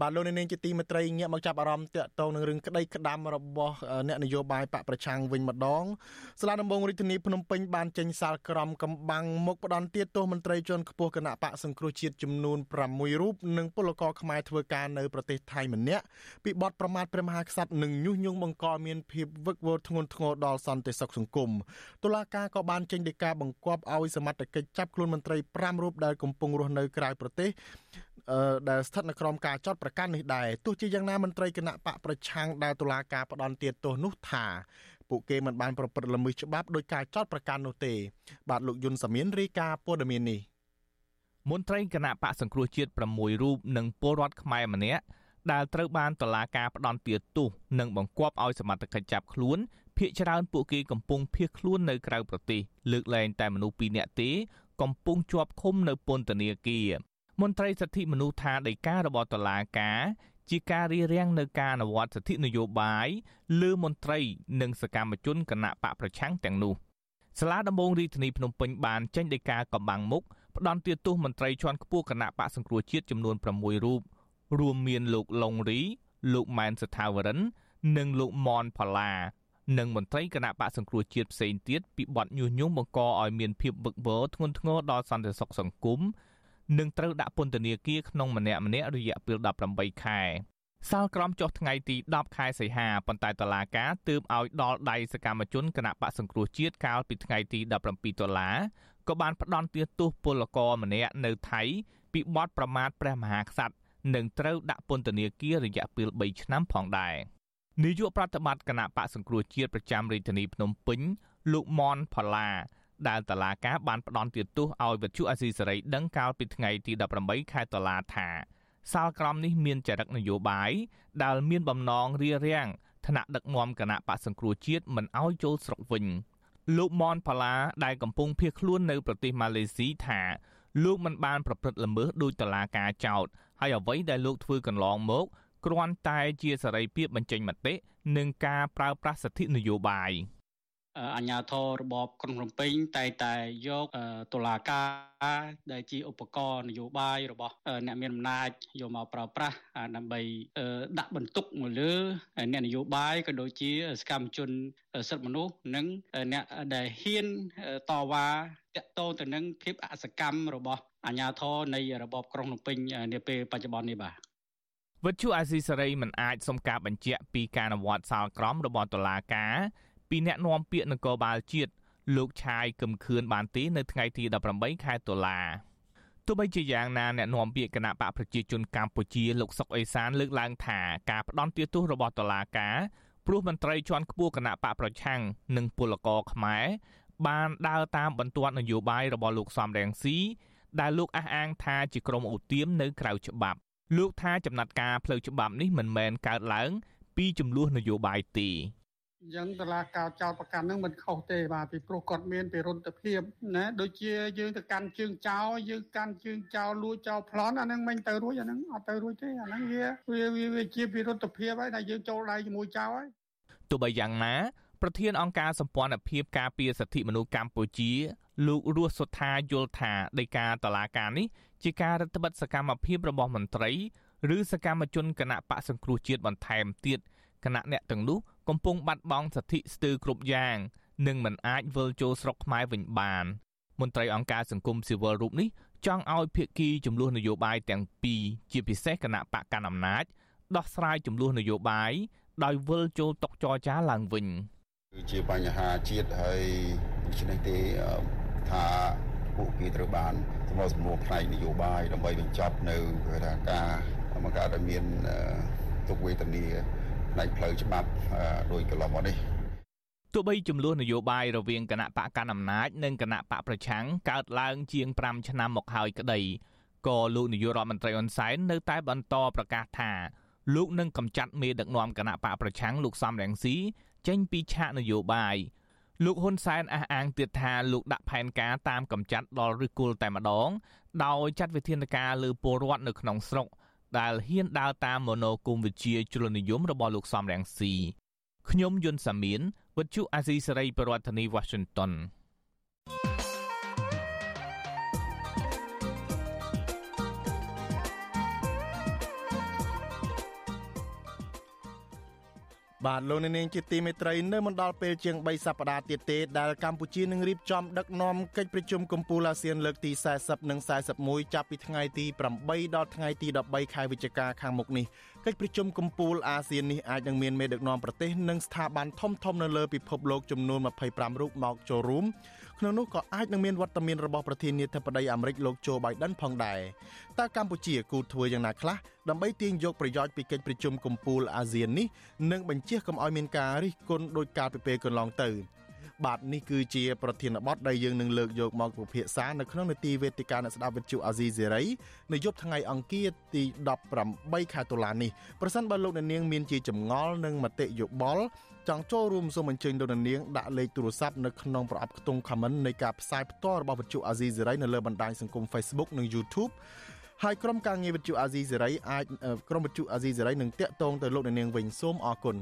បាទលោកនាងជាទីមេត្រីងាកមកចាប់អារម្មណ៍តាក់ទងនឹងរឿងក្តីក្តាំរបស់អ្នកនយោបាយបកប្រឆាំងវិញម្ដងសាលាដំបងរាជធានីភ្នំពេញបានចេញសាលក្រមកំបាំងមុខផ្ដន់ទាទោសមន្ត្រីជាន់ខ្ពស់គណៈបកសង្គ្រោះជាតិចំនួន6រូបនិងពលករខ្មែរធ្វើការនៅប្រទេសថៃម្នាក់ពីបទប្រមាថព្រះមហាក្សត្រនិងញុះញង់បង្កមានភាពវឹកវរធ្ងន់ធ្ងរដល់សន្តិសុខសង្គមតុលាការក៏បានចេញដីកាបង្គាប់ឲ្យសមត្ថកិច្ចចាប់ខ្លួនមន្ត្រី5រូបដែលកំពុងរស់នៅក្រៅប្រទេស ដែលស្ថិតនៅក្រោមការចោទប្រកាន់នេះដែរទោះជាយ៉ាងណាមន្ត្រីគណៈបកប្រឆាំងដែលតុលាការផ្ដន់ទាទោសនោះថាពួកគេមិនបានប្រព្រឹត្តល្មើសច្បាប់ដោយការចោទប្រកាន់នោះទេ បាទលោកយុនសាមៀនរាយការណ៍ព័ត៌មាននេះមន្ត្រីគណៈបកសង្គ្រោះជាតិ6រូបនិងពលរដ្ឋខ្មែរម្នាក់ដែលត្រូវបានតុលាការផ្ដន់ទាទោសនិងបង្គាប់ឲ្យសមត្ថកិច្ចចាប់ខ្លួនភ ieck ច្រើនពួកគេកំពុងភៀសខ្លួននៅក្រៅប្រទេសលើកលែងតែមនុស្ស2នាក់ទេកំពុងជាប់ឃុំនៅពន្ធនាគារ មន្ត្រីសិទ្ធិមនុស្សថាដីការបស់តុលាការជាការរៀបរៀងនៅការអនុវត្តសិទ្ធិនយោបាយលើមន្ត្រីនិងសកម្មជនគណៈបកប្រឆាំងទាំងនោះសាលាដំបងរាជធានីភ្នំពេញបានចេញដីកាកំបាំងមុខផ្ដន់ទាទោសមន្ត្រីជាន់ខ្ពស់គណៈបកសង្គ្រោះជាតិចំនួន6រូបរួមមានលោកឡុងរី លោកម៉ែនសថាវរិន និងលោកមនផល្លានិងមន្ត្រីគណៈបកសង្គ្រោះជាតិផ្សេងទៀតពីបទញុះញង់បង្កឲ្យមានភាពវឹកវរធ្ងន់ធ្ងរដល់សន្តិសុខសង្គម និងត្រូវដាក់ពន្ធនាគារក្នុងម្នាក់ម្នាក់រយៈពេល18ខែសាលក្រមចុះថ្ងៃទី10ខែសីហាប៉ុន្តែតឡាការទើបឲ្យដល់ដៃសកម្មជនគណៈបកសង្គ្រោះជាតិកាលពីថ្ងៃទី17ដុល្លារក៏បានផ្ដន់ទាទោសពលករម្នាក់នៅថៃពីបទប្រមាថព្រះមហាក្សត្រនិងត្រូវដាក់ពន្ធនាគាររយៈពេល3ឆ្នាំផងដែរនាយកប្រតិបត្តិគណៈបកសង្គ្រោះជាតិប្រចាំរាជធានីភ្នំពេញលោកមនផល្លា ដែលតឡាកាបានផ្ដន់ទោសឲ្យវិទ្យុអាស៊ីសេរីដឹងកាលពីថ្ងៃទី18ខែតុលាថាសាលក្រមនេះមានចរិតនយោបាយដែលមានបំណងរារាំងថ្នាក់ដឹកនាំគណៈបកសង្គ្រោះជាតិមិនឲ្យចូលស្រុកវិញលោកមនផាឡាដែលកំពុងភៀសខ្លួននៅប្រទេសម៉ាឡេស៊ីថាលោកមិនបានប្រព្រឹត្តល្មើសដោយតឡាការចោទហើយអ្វីដែលលោកធ្វើកន្លងមកគ្រាន់តែជាសេរីភាពបញ្ចេញមតិនិងការប្រើប្រាស់សិទ្ធិនយោបាយ។ អាជ្ញាធររបបក្រុងភ្នំពេញតែតែយកតុលាការដែលជាឧបករណ៍នយោបាយរបស់អ្នកមានអំណាចយកមកប្រើប្រាស់ដើម្បីដាក់បន្ទុកមកលើអ្នកនយោបាយក៏ដូចជាសកម្មជនសិទ្ធិមនុស្សនិងអ្នកដែលហ៊ានតវ៉ាតាក់ទងទៅនឹងភាពអសកម្មរបស់អាជ្ញាធរនៃរបបក្រុងភ្នំពេញនាពេលបច្ចុប្បន្ននេះបាទវិទ្យុអាស៊ីសេរីមិនអាចសុំការបញ្ជាក់ពីការអនុវត្តសាលក្រមរបស់តុលាការ ពីអ្នកនាំពាក្យនគរបាលជាតិលោកឆាយកឹមខឿនបានទេនៅថ្ងៃទី18ខែតុលាទោះបីជាយ៉ាងណាអ្នកនាំពាក្យគណៈបកប្រជាជនកម្ពុជាលោកសុកអេសានលើកឡើងថាការផ្ដន់ទោសរបស់តុលាការព្រោះមន្ត្រីជាន់ខ្ពស់គណៈបកប្រឆាំងនិងពលករខ្មែរបានដើរតាមបន្ទាត់នយោបាយរបស់លោកសំរងស៊ីដែលលោកអះអាងថាជាក្រុមអូទៀមនៅក្រៅច្បាប់លោកថាចំណាត់ការផ្លូវច្បាប់នេះមិនមែនកើតឡើងពីចំនួននយោបាយទេ អញ្ចឹងតឡាការចោតប្រកាន់នឹងមិនខុសទេបាទពីព្រោះគាត់មានពិរុទ្ធភាពណាដូចជាយើងទៅកាន់ជើងចោលយើងកាន់ជើងចោលលួចចោលប្លន់អាហ្នឹងមិនទៅរួចអាហ្នឹងអត់ទៅរួចទេអាហ្នឹងវាវាវាជាពិរុទ្ធភាពហើយដែលយើងចូលដៃជាមួយចោលហើយទោះបីយ៉ាងណាប្រធានអង្គការសម្ព័ន្ធភាពការពារសិទ្ធិមនុស្សកម្ពុជា លោករស់សុថាយល់ថាដីកាតឡាការនេះជាការរដ្ឋបិទសកម្មភាពរបស់មន្ត្រី ឬសកម្មជនគណៈបកសង្គ្រោះជាតិបន្ថែមទៀតគណៈអ្នកទាំងនោះ កំពុងបាត់បង់សិទ្ធិស្ទើរគ្រប់យ៉ាងនិងមិនអាចវិលចូលស្រុកខ្មែរវិញបានមន្ត្រីអង្គការសង្គមស៊ីវិលរូបនេះចង់ឲ្យភាគីចំនួននយោបាយទាំងពីរជាពិសេសគណៈបកកណ្ដាលអំណាចដោះស្រាយចំនួននយោបាយដោយវិលចូលតុចរចាឡើងវិញគឺជាបញ្ហាជាតិហើយដូច្នេះទេថាពួកគេត្រូវបានសមសំណួរផ្នែកនយោបាយដើម្បីបញ្ចប់នៅគេថាការបង្កើតឲ្យមានទុកវេទនា ផ្នែកផ្លូវច្បាប់ដោយកន្លងមកនេះទោះបីចំនួននយោបាយរវាងគណៈបកកណ្ដាលអំណាចនិងគណៈបកប្រឆាំងកើតឡើងជាង5ឆ្នាំមកហើយក្តីក៏លោកនាយករដ្ឋមន្ត្រីហ៊ុនសែននៅតែបន្តប្រកាសថាលោកនឹងកម្ចាត់មេដឹកនាំគណៈបកប្រឆាំងលោកសំរងស៊ីចេញពីឆាកនយោបាយលោកហ៊ុនសែនអះអាងទៀតថាលោកដាក់ផែនការតាមកម្ចាត់ដល់ឫសគល់តែម្ដងដោយចាត់វិធានការលើពលរដ្ឋនៅក្នុងស្រុក ដែលហ៊ានដើរតាមមโนគមវិជ្ជាជ្រុលនិយមរបស់លោកសំរងស៊ីខ្ញុំយុនសាមៀនវិទ្យុអាស៊ីសេរីប្រធានាធិបតី Washington បាទលោកនាងជាទីមេត្រីនៅមិនដល់ពេលជាង3សប្តាហ៍ទៀតទេដែលកម្ពុជានឹងរៀបចំដឹកនាំកិច្ចប្រជុំកំពូលអាស៊ានលើកទី40និង41ចាប់ពីថ្ងៃទី8ដល់ថ្ងៃទី13ខែវិច្ឆិកាខាងមុខនេះកិច្ចប្រជុំកំពូលអាស៊ាននេះអាចនឹងមានមេដឹកនាំប្រទេសនិងស្ថាប័នធំៗនៅលើពិភពលោកចំនួន25រូបមកចូលរួម ក្នុងនោះក៏អាចនឹងមានវត្តមានរបស់ប្រធានាធិបតីអាមេរិកលោកโจ Biden ផងដែរតើកម្ពុជាគូធ្វើយ៉ាងណាខ្លះដើម្បីទាញយកប្រយោជន៍ពីកិច្ចប្រជុំកំពូលអាស៊ាននេះនិងបញ្ជាកុំឲ្យមានការរិះគន់ដោយកាលពីពេលកន្លងទៅបាទនេះគឺជាប្រធានបទដែលយើងនឹងលើកយកមកពិភាក្សានៅក្នុងនេតិវេទិកាអ្នកស្ដាប់វិទ្យុអាស៊ីសេរីនៅយប់ថ្ងៃអង្គារទី18ខែតុលានេះប្រសិនបើលោកអ្នកនាងមានជាចម្ងល់និងមតិយោបល់ ចង់ចូលរួមសូមអញ្ជើញលោកនាងដាក់លេខទូរស័ព្ទនៅក្នុងប្រអប់ខ្ទង់ comment នៃការផ្សាយផ្ទាល់របស់វិទ្យុអាស៊ីសេរីនៅលើបណ្ដាញសង្គម Facebook និង YouTube ហើយក្រុមការងារវិទ្យុអាស៊ីសេរីអាចក្រុមវិទ្យុអាស៊ីសេរីនឹងតាក់ទងទៅលោកនាងវិញសូមអរគុណ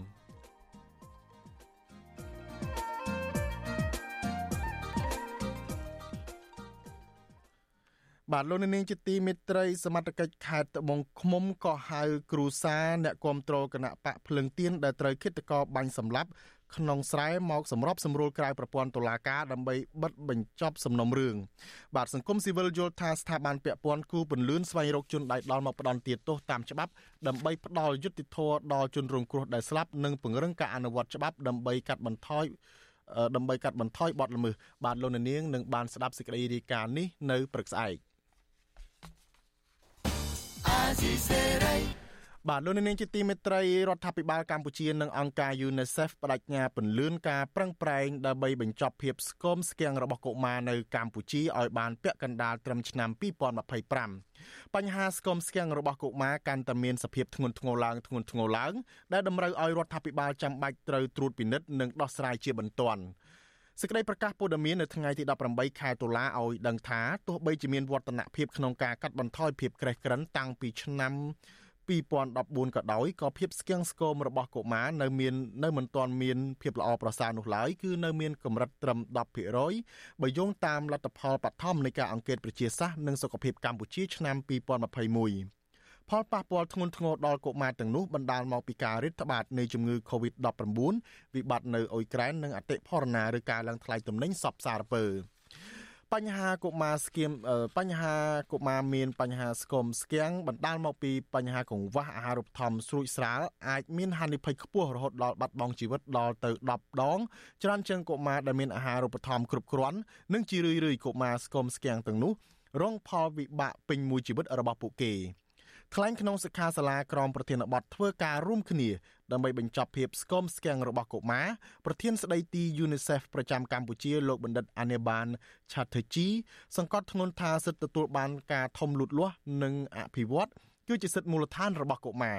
បាទលោកនាងជាទីមេត្រីសមត្ថកិច្ចខេត្តត្បូងឃ្មុំក៏ហៅគ្រូសាអ្នកគ្រប់គ្រងគណៈបកភ្លឹងទៀនដែលត្រូវគិតកោបាញ់សម្លាប់ក្នុងស្រែមកសម្របសម្រួលក្រៅប្រព័ន្ធតុលាការដើម្បីបិទបញ្ចប់សំណុំរឿងបាទសង្គមស៊ីវិលយល់ថាស្ថាប័នពាក់ព័ន្ធគូពន្លឿនស្វែងរកជនដៃដល់មកផ្ដន់ទាទោសតាមច្បាប់ដើម្បីផ្ដល់យុត្តិធម៌ដល់ជនរងគ្រោះដែលស្លាប់និងពង្រឹងការអនុវត្តច្បាប់ដើម្បីកាត់បន្ថយដើម្បីកាត់បន្ថយបទល្មើសបាទលោកនាងនឹងបានស្ដាប់សេចក្តីរាយការណ៍នេះនៅព្រឹកស្អែកស៊ីសេរី បាទលោកនាងជាទីមេត្រីរដ្ឋាភិបាលកម្ពុជានិងអង្គការ UNICEF បដិញ្ញាពន្លឿនការប្រឹងប្រែងដើម្បីបញ្ចប់ភាពស្គមស្គាំងរបស់កុមារនៅកម្ពុជាឲ្យបានពាក់កណ្ដាលត្រឹមឆ្នាំ2025បញ្ហាស្គមស្គាំងរបស់កុមារកាន់តែមានសភាពធ្ងន់ធ្ងរឡើងធ្ងន់ធ្ងរឡើងដែលតម្រូវឲ្យរដ្ឋាភិបាលចាំបាច់ត្រូវត្រួតពិនិត្យនិងដោះស្រាយជាបន្ទាន់ សេចក្តីប្រកាសព័ត៌មាននៅថ្ងៃទី18ខែតុលាឲ្យដឹងថាទោះបីជាមានវឌ្ឍនភាពក្នុងការកាត់បន្ថយភាពក្រេះក្រឹនតាំងពីឆ្នាំ2014ក៏ដោយក៏ភាពស្គាំងស្គមរបស់កុមារនៅមាននៅមិនទាន់មានភាពល្អប្រសើរនោះឡើយគឺនៅមានកម្រិតត្រឹម10%បើយោងតាមលទ្ធផលបឋមនៃការអង្កេតប្រជាសាស្ត្រនិងសុខភាពកម្ពុជាឆ្នាំ2021 ផលប៉ះពាល់ធ្ងន់ធ្ងរដល់កុមារទាំងនោះបណ្ដាលមកពីការរាតត្បាតនៃជំងឺ Covid-19 វិបត្តិនៅអ៊ុយក្រែននិងអតិផរណាឬការឡើងថ្លៃទំនិញសពសារពើ។បញ្ហាកុមារស្គៀមបញ្ហាកុមារមានបញ្ហាស្គមស្គាំងបណ្ដាលមកពីបញ្ហាកង្វះអាហារូបត្ថម្ភស្រួចស្រាលអាចមានហានិភ័យខ្ពស់រហូតដល់បាត់បង់ជីវិតដល់ទៅ10ដងច្រើនជាងកុមារដែលមានអាហារូបត្ថម្ភគ្រប់គ្រាន់និងជារឿយៗកុមារស្គមស្គាំងទាំងនោះរងផលវិបាកពេញមួយជីវិតរបស់ពួកគេ។ ថ្លែងក្នុងសិក្ខាសាលាក្រមប្រធានបទធ្វើការរួមគ្នាដើម្បីបញ្ចប់ភាពស្គមស្គាំងរបស់កុមារប្រធានស្ដីទី UNICEF ប្រចាំកម្ពុជាលោកបណ្ឌិតអានេបានឆាថឺជីសង្កត់ធ្ងន់ថាសិទ្ធិទទួលបានការធំលូតលាស់និងអភិវឌ្ឍគឺជាសិទ្ធិមូលដ្ឋានរបស់កុមារ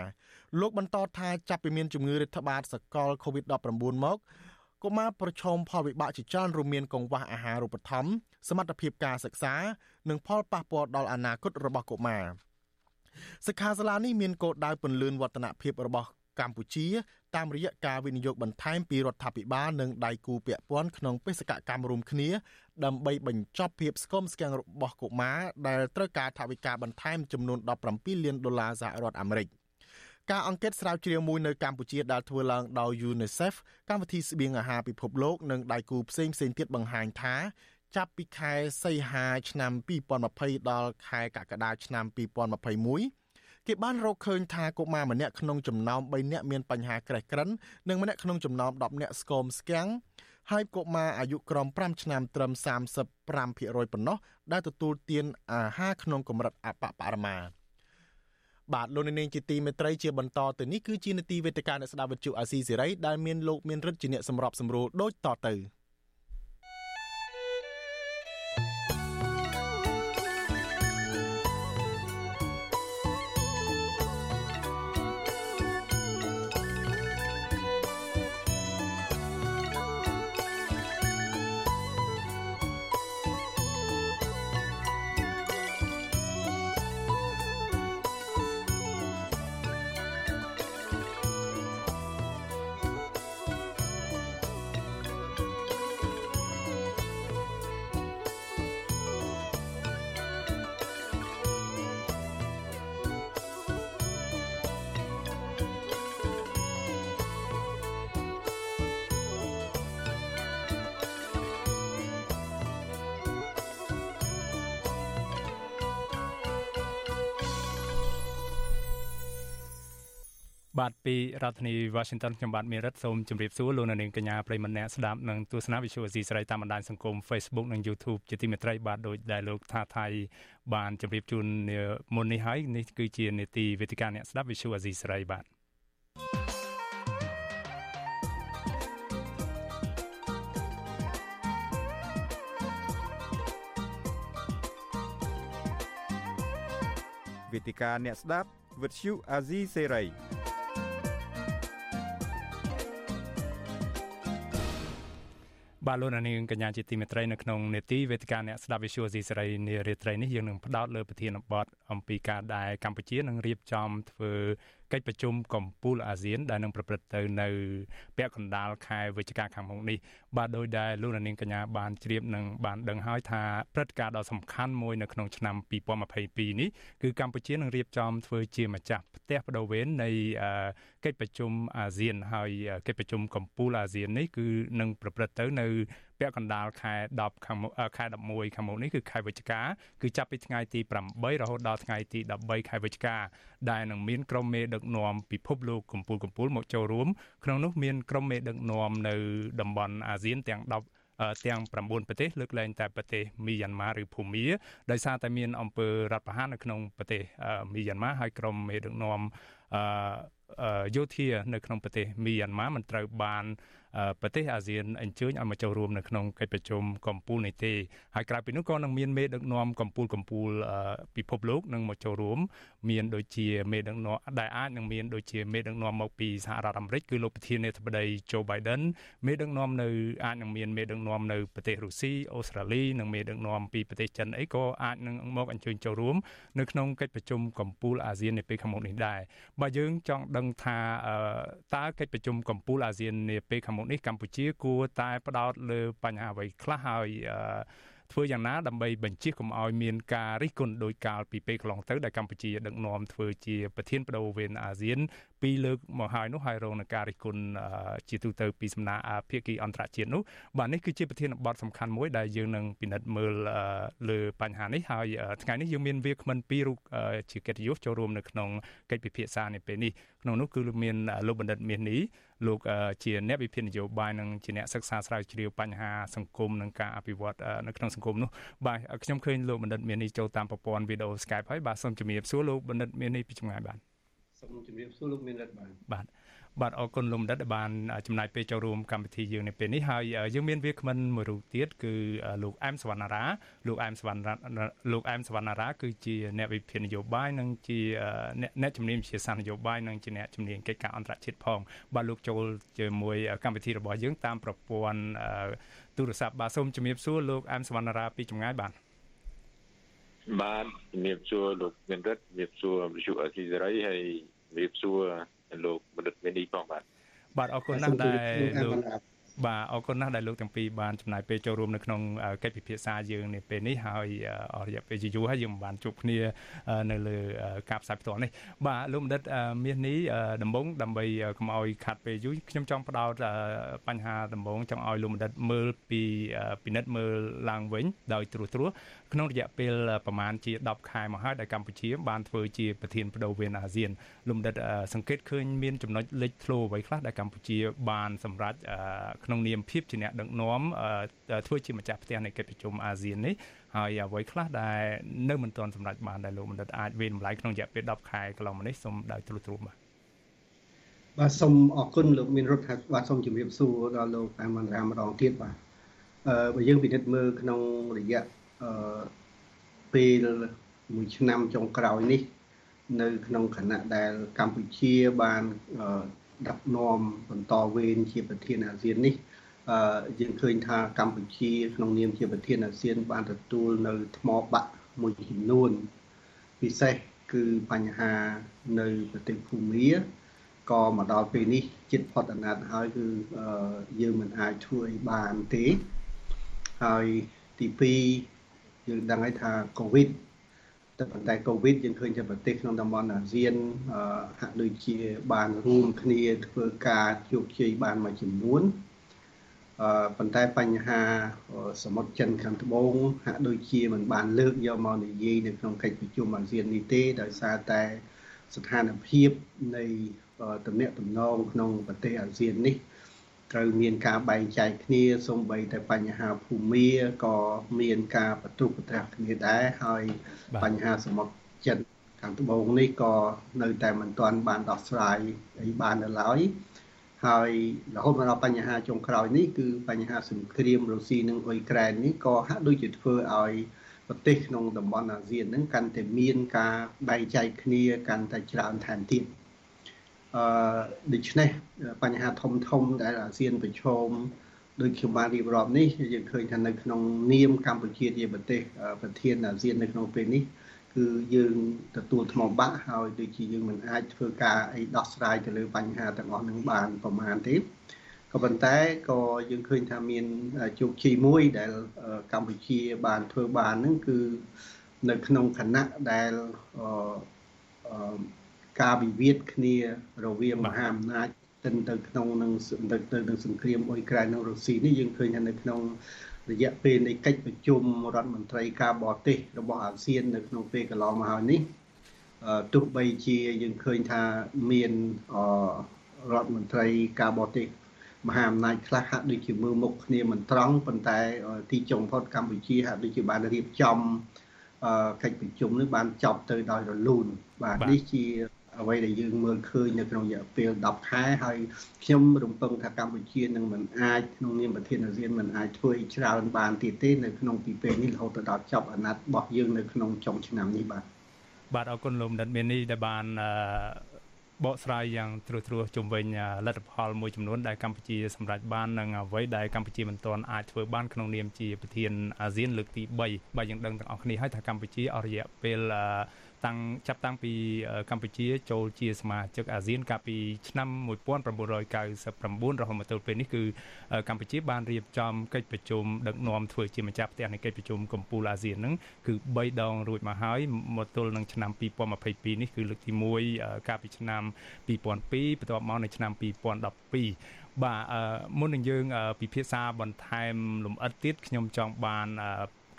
លោកបន្តថាចាប់ពីមានជំងឺរាតត្បាតសកល COVID-19 មកកុមារប្រឈមផលវិបាកជាច្រើនរួមមានកង្វះអាហារូបត្ថម្ភសមត្ថភាពការសិក្សា និងផលប៉ះពាល់ដល់អនាគតរបស់កុមារ។ សិក្ខាសាលានេះមានគោលដៅពន្លឿនវឌ្ឍនភាពរបស់កម្ពុជា តាមរយៈការវិនិយោគបន្ថែមពីរដ្ឋាភិបាលនិងដៃគូពាក់ព័ន្ធក្នុងបេសកកម្មរួមគ្នា ដើម្បីបញ្ចប់ភាពស្គមស្គាំងរបស់កុមារដែលត្រូវការថវិកាបន្ថែមចំនួន17លានដុល្លារសហរដ្ឋអាមេរិកការអង្កេតស្រាវជ្រាវមួយនៅកម្ពុជាដែលធ្វើឡើងដោយ UNICEF កម្មវិធីស្បៀងអាហារពិភពលោកនិងដៃគូផ្សេងៗទៀតបង្ហាញថា ចាប់ពីខែសីហាឆ្នាំ2020ដល់ខែកក្កដាឆ្នាំ2021គេបានរកឃើញថាកុមារម្នាក់ក្នុងចំណោម3នាក់មានបញ្ហាក្រេះក្រិននិងម្នាក់ក្នុងចំណោម10នាក់ស្គមស្គាំងហើយកុមារអាយុក្រោម5ឆ្នាំត្រឹម35%ប៉ុណ្ណោះដែលទទួលទានអាហារក្នុងកម្រិតអបបរមាបាទលោកនាងជាទីមេត្រីជាបន្តទៅនេះគឺជានាទីវេទិកាអ្នកស្ដាប់វិទ្យុអាស៊ីសេរីដែលមានលោកមានរិទ្ធជាអ្នកសម្របសម្រួលដូចតទៅ។ ពីរដ្ឋធានី Washington ខ្ញុំបាទមេរិតសូមជម្រាបសួរលោកនាងកញ្ញាប្រិមម្នាក់ស្ដាប់និងទស្សនា Visual Asia ស្រីតាមបណ្ដាញសង្គម Facebook និង YouTube ជាទីមេត្រីបាទដោយដែលលោកថាថៃបានជម្រាបជូនមុននេះហើយនេះគឺជានេតិវេទិកាអ្នកស្ដាប់ Visual Asia ស្រីបាទវេទិកាអ្នកស្ដាប់ Visual Asia សេរី បាទលោកនាងកញ្ញាជាទីមេត្រីនៅក្នុងនេតិវេទិកាអ្នកស្ដាប់ Visual C សេរីនារាត្រីនេះយើងនឹងផ្ដោតលើប្រធានបទអំពីការដែលកម្ពុជានឹងរៀបចំធ្វើ កិច្ចប្រជុំកម្ពុជាអាស៊ាន ដែលនឹងប្រព្រឹត្តទៅនៅពាក់កណ្ដាលខែវិច្ឆិកាខាងមុខនេះបាទដោយដែលលោកនាងកញ្ញាបានជ្រាបនិងបានដឹងហើយថាព្រឹត្តិការណ៍ដ៏សំខាន់មួយនៅក្នុងឆ្នាំ2022នេះគឺកម្ពុជានឹងរៀបចំធ្វើជាម្ចាស់ផ្ទះបដូវវេននៃកិច្ចប្រជុំអាស៊ានហើយកិច្ចប្រជុំកម្ពុជាអាស៊ាននេះគឺនឹងប្រព្រឹត្តទៅនៅ ពាក់កណ្ដាលខែ10ខាងខែ11ខាងមុខនេះគឺខែវិច្ឆិកាគឺចាប់ពីថ្ងៃទី8រហូតដល់ថ្ងៃទី13ខែវិច្ឆិកាដែលនឹងមានក្រុមមេដឹកនាំពិភពលោកកម្ពុជាកម្ពុជាមកចូលរួមក្នុងនោះមានក្រុមមេដឹកនាំនៅតំបន់អាស៊ានទាំង10ទាំង9ប្រទេសលើកលែងតែប្រទេសមីយ៉ាន់ម៉ាឬភូមាដោយសារតែមានអំពើរដ្ឋប្រហារនៅក្នុងប្រទេសមីយ៉ាន់ម៉ាហើយក្រុមមេដឹកនាំអឺយោធានៅក្នុងប្រទេសមីយ៉ាន់ម៉ាមិនត្រូវបានប្រទេសអាស៊ានអញ្ជើញឲ្យមកចូលរួមនៅក្នុងកិច្ចប្រជុំកំពូលនេះទេហើយក្រៅពីនោះក៏នឹងមានមេដឹកនាំកំពូលកំពូលពិភពលោកនឹងមកចូលរួម មានដូចជាមេដឹកនាំដែលអាចនឹងមានដូចជាមេដឹកនាំមកពីសហរដ្ឋអាមេរិកគឺលោកប្រធានាធិបតី Joe Biden មេដឹកនាំនៅអាចនឹងមានមេដឹកនាំនៅប្រទេសរុស្ស៊ីអូស្ត្រាលីនិងមេដឹកនាំពីប្រទេសចិនអីក៏អាចនឹងមកអញ្ជើញចូលរួមនៅក្នុងកិច្ចប្រជុំកំពូលអាស៊ាននាពេលខាងមុខនេះដែរបើយើងចង់ដឹងថាតើកិច្ចប្រជុំកំពូលអាស៊ាននាពេលខាងមុខនេះកម្ពុជាគួរតែផ្ដោតលើបញ្ហាអ្វីខ្លះហើយធ្វើយ៉ាងណាដើម្បីបញ្ជាកុំឲ្យមានការរិះគន់ដោយកាលពីពេលកន្លងទៅដែលកម្ពុជាដឹកនាំធ្វើជាប្រធានបដូវវេនអាស៊ានពីរលើកមកហើយនោះហើយរងនឹងការរិះគន់ជាទូទៅពីសំណាក់ភាគីអន្តរជាតិនោះបាទនេះគឺជាប្រធានបទសំខាន់មួយដែលយើងនឹងពិនិត្យមើលលើបញ្ហានេះហើយថ្ងៃនេះយើងមានវាគ្មិនពីររូបជាកិត្តិយសចូលរួមនៅក្នុងកិច្ចពិភាក្សានេះពេលនេះក្នុងនោះគឺមានលោកបណ្ឌិតមាសនេះលោកជាអ្នកវិភាគនយោបាយនិងជាអ្នកសិក្សាស្រាវជ្រាវបញ្ហាសង្គមនិងការអភិវឌ្ឍនៅក្នុងសង្គមនោះបាទខ្ញុំឃើញលោកបណ្ឌិតមាសនេះចូលតាមប្រព័ន្ធវីដេអូ Skype ហើយបាទសូមជំរាបសួរលោកបណ្ឌិតមាសនេះពីចម្ងាយបាទ សូមជម្រាបសួរលោកមានរដ្ឋបានបាទបាទអរគុណលោកដិតដែលបានចំណាយពេលចូលរួមកម្មវិធីយើងនៅពេលនេះហើយយើងមានវាគ្មិនមួយរូបទៀតគឺលោកអែមសវណ្ណារាលោកអែមសវណ្ណាលោកអែមសវណ្ណារាគឺជាអ្នកវិភាគនយោបាយនិងជាអ្នកអ្នកជំនាញវិទ្យាសាស្ត្រនយោបាយនិងជាអ្នកជំនាញកិច្ចការអន្តរជាតិផងបាទលោកចូលជាមួយកម្មវិធីរបស់យើងតាមប្រព័ន្ធទូរស័ព្ទបាទសូមជំរាបសួរលោកអែមសវណ្ណារាពីចម្ងាយបាទ បាទជំរាបសួរលោកមានរិទ្ធជំរាបសួរវិទ្យុអេស៊ីសេរីហើយជំរាបសួរលោកបណ្ឌិតមេនីផងបាទបាទអរគុណណាស់ដែលលោកបាទអរគុណណាស់ដែលលោកទាំងពីរបានចំណាយពេលចូលរួមនៅក្នុងកិច្ចពិភាក្សាយើងនាពេលនេះហើយអររយៈពេលជាយូរហើយយើងមិនបានជួបគ្នានៅលើការផ្សាយផ្ទាល់នេះបាទលោកបណ្ឌិតមាសនេះដំបងដើម្បីកុំឲ្យខាត់ពេលយូរខ្ញុំចង់ផ្ដោតបញ្ហាដំបងចង់ឲ្យលោកបណ្ឌិតមើលពីពិនិត្យមើលឡើងវិញដោយត្រួសត្រាសក្នុងរយៈពេលប្រមាណជា10ខែមកហើយដែលកម្ពុជាបានធ្វើជាប្រធានបដូវវេនអាស៊ានលំដិតសង្កេតឃើញមានចំណុចលេចធ្លោអ្វីខ្លះដែលកម្ពុជាបានសម្រេចក្នុងនាមភាពជាអ្នកដឹកនាំធ្វើជាម្ចាស់ផ្ទះនៃកិច្ចប្រជុំអាស៊ាននេះហើយអ្វីខ្លះដែលនៅមិនទាន់សម្រេចបានដែលលោកបណ្ឌិតអាចវិតម្លៃក្នុងរយៈពេល10ខែកន្លងមកនេះសូមដោយទ្រុទ្របាទបាទសូមអរគុណលោកមានរដ្ឋបាទសូមជម្រាបសួរដល់លោកអាមន្រាម្ដងទៀតបាទអឺបើយើងពិនិត្យមើលក្នុងរយៈ អឺពេលមួយឆ្នាំចុងក្រោយនេះ នៅក្នុងគណៈដែលកម្ពុជាបានដឹកនាំបន្តវេនជាប្រធានអាស៊ាននេះអឺយើងឃើញថាកម្ពុជាក្នុងនាមជាប្រធានអាស៊ាន បានទទួលនៅថ្មបាក់មួយចំនួន ពិសេសគឺបញ្ហានៅប្រទេសភូមាក៏មកដល់ពេលនេះចិត្តផុតអាណត្តិហើយគឺយើងមិនអាចធ្វើឲ្យបានទេហើយទី2 យើងដឹងហើយថាកូវីដតែប៉ុន្តែកូវីដយើងឃើញថាប្រទេសក្នុងតំបន់អាស៊ានហាក់ដូចជាបានរួមគ្នាធ្វើការជោគជ័យបានមួយចំនួនអឺប៉ុន្តែបញ្ហាសមុទ្រចិនខាងត្បូងហាក់ដូចជាមិនបានលើកយកមកនិយាយនៅក្នុងកិច្ចប្រជុំអាស៊ាននេះទេដោយសារតែស្ថានភាពនៃទំនាក់ទំនងក្នុងប្រទេសអាស៊ាននេះ ត្រូវមានការបែងចែកគ្នាសូម្បីតែបញ្ហាភូមិក៏មានការបន្ទុកបន្ត្រាស់គ្នាដែរហើយបញ្ហាសមុទ្រចិនខាងត្បូងនេះក៏នៅតែមិនទាន់បានដោះស្រាយអីបាននៅឡើយហើយរហូតមកដល់បញ្ហាចុងក្រោយនេះគឺបញ្ហាសង្គ្រាមរុស្ស៊ីនិងអ៊ុយក្រែននេះក៏ហាក់ដូចជាធ្វើឲ្យប្រទេសក្នុងតំបន់អាស៊ានហ្នឹងកាន់តែមានការបែងចែកគ្នាកាន់តែច្រើនថែមទៀត អឺដូច្នេះបញ្ហាធំធំដែលអាស៊ានប្រឈមដូចខ្ញុំបានរៀបរាប់នេះយើងឃើញថានៅក្នុងនាមកម្ពុជាជាប្រទេសប្រធានអាស៊ាននៅក្នុងពេលនេះគឺយើងទទួលថ្មបាក់ហើយដូចជាយើងមិនអាចធ្វើការអីដោះស្រាយទៅលើបញ្ហាទាំងអស់នឹងបានប្រមាណទេក៏ប៉ុន្តែក៏យើងឃើញថាមានជោគជ័យមួយដែលកម្ពុជាបានធ្វើបានហ្នឹងគឺនៅក្នុងគណៈដែលអឺ ការវិវាទគ្នារវាងមហាអំណាចទៅទៅក្នុងនឹងទៅនឹងសង្គ្រាមអ៊ុយក្រែននិងរុស្ស៊ីនេះយើងឃើញថានៅក្នុងរយៈពេលនៃកិច្ចប្រជុំរដ្ឋមន្ត្រីការបរទេសរបស់អាស៊ាននៅក្នុងពេលកន្លងមកហើយនេះទោះបីជាយើងឃើញថាមានរដ្ឋមន្ត្រីការបរទេសមហាអំណាចខ្លះហាក់ដូចជាមើលមុខគ្នាមិនត្រង់ប៉ុន្តែទីចុងផុតកម្ពុជាហាក់ដូចជាបានរៀបចំកិច្ចប្រជុំនេះបានចប់ទៅដោយរលូនបាទនេះជា អ្វីដែលយើងមើលឃើញនៅក្នុងរយៈពេល10ខែហើយខ្ញុំរំពឹងថាកម្ពុជានឹងមិនអាចក្នុងនាមប្រធានអាស៊ានមិនអាចធ្វើច្រើនបានទៀតទេនៅក្នុងពីពេលនេះរហូតដល់ចប់អាណត្តិរបស់យើងនៅក្នុងចុងឆ្នាំនេះបាទបាទអរគុណលោកមនិតមាននេះដែលបានបកស្រាយយ៉ាងត្រួសត្រាសជុំវិញលទ្ធផលមួយចំនួនដែលកម្ពុជាសម្រេចបាននិងអ្វីដែលកម្ពុជាមិនទាន់អាចធ្វើបានក្នុងនាមជាប្រធានអាស៊ានលើកទី3បាទយើងដឹងទាំងអស់គ្នាហើយថាកម្ពុជាអស់រយៈពេល តាំងចាប់តាំងពីកម្ពុជាចូលជាសមាជិកអាស៊ានកាលពីឆ្នាំ1999រហូតមកទល់ពេលនេះគឺកម្ពុជាបានរៀបចំកិច្ចប្រជុំដឹកនាំធ្វើជាម្ចាស់ផ្ទះនៃកិច្ចប្រជុំកំពូលអាស៊ានហ្នឹងគឺ3ដងរួចមកហើយមកទល់នឹងឆ្នាំ2022នេះគឺលើកទី1កាលពីឆ្នាំ2002បន្ទាប់មកនៅឆ្នាំ2012បាទមុននឹងយើងពិភាក្សាបន្ថែមលម្អិតទៀតខ្ញុំចង់បាន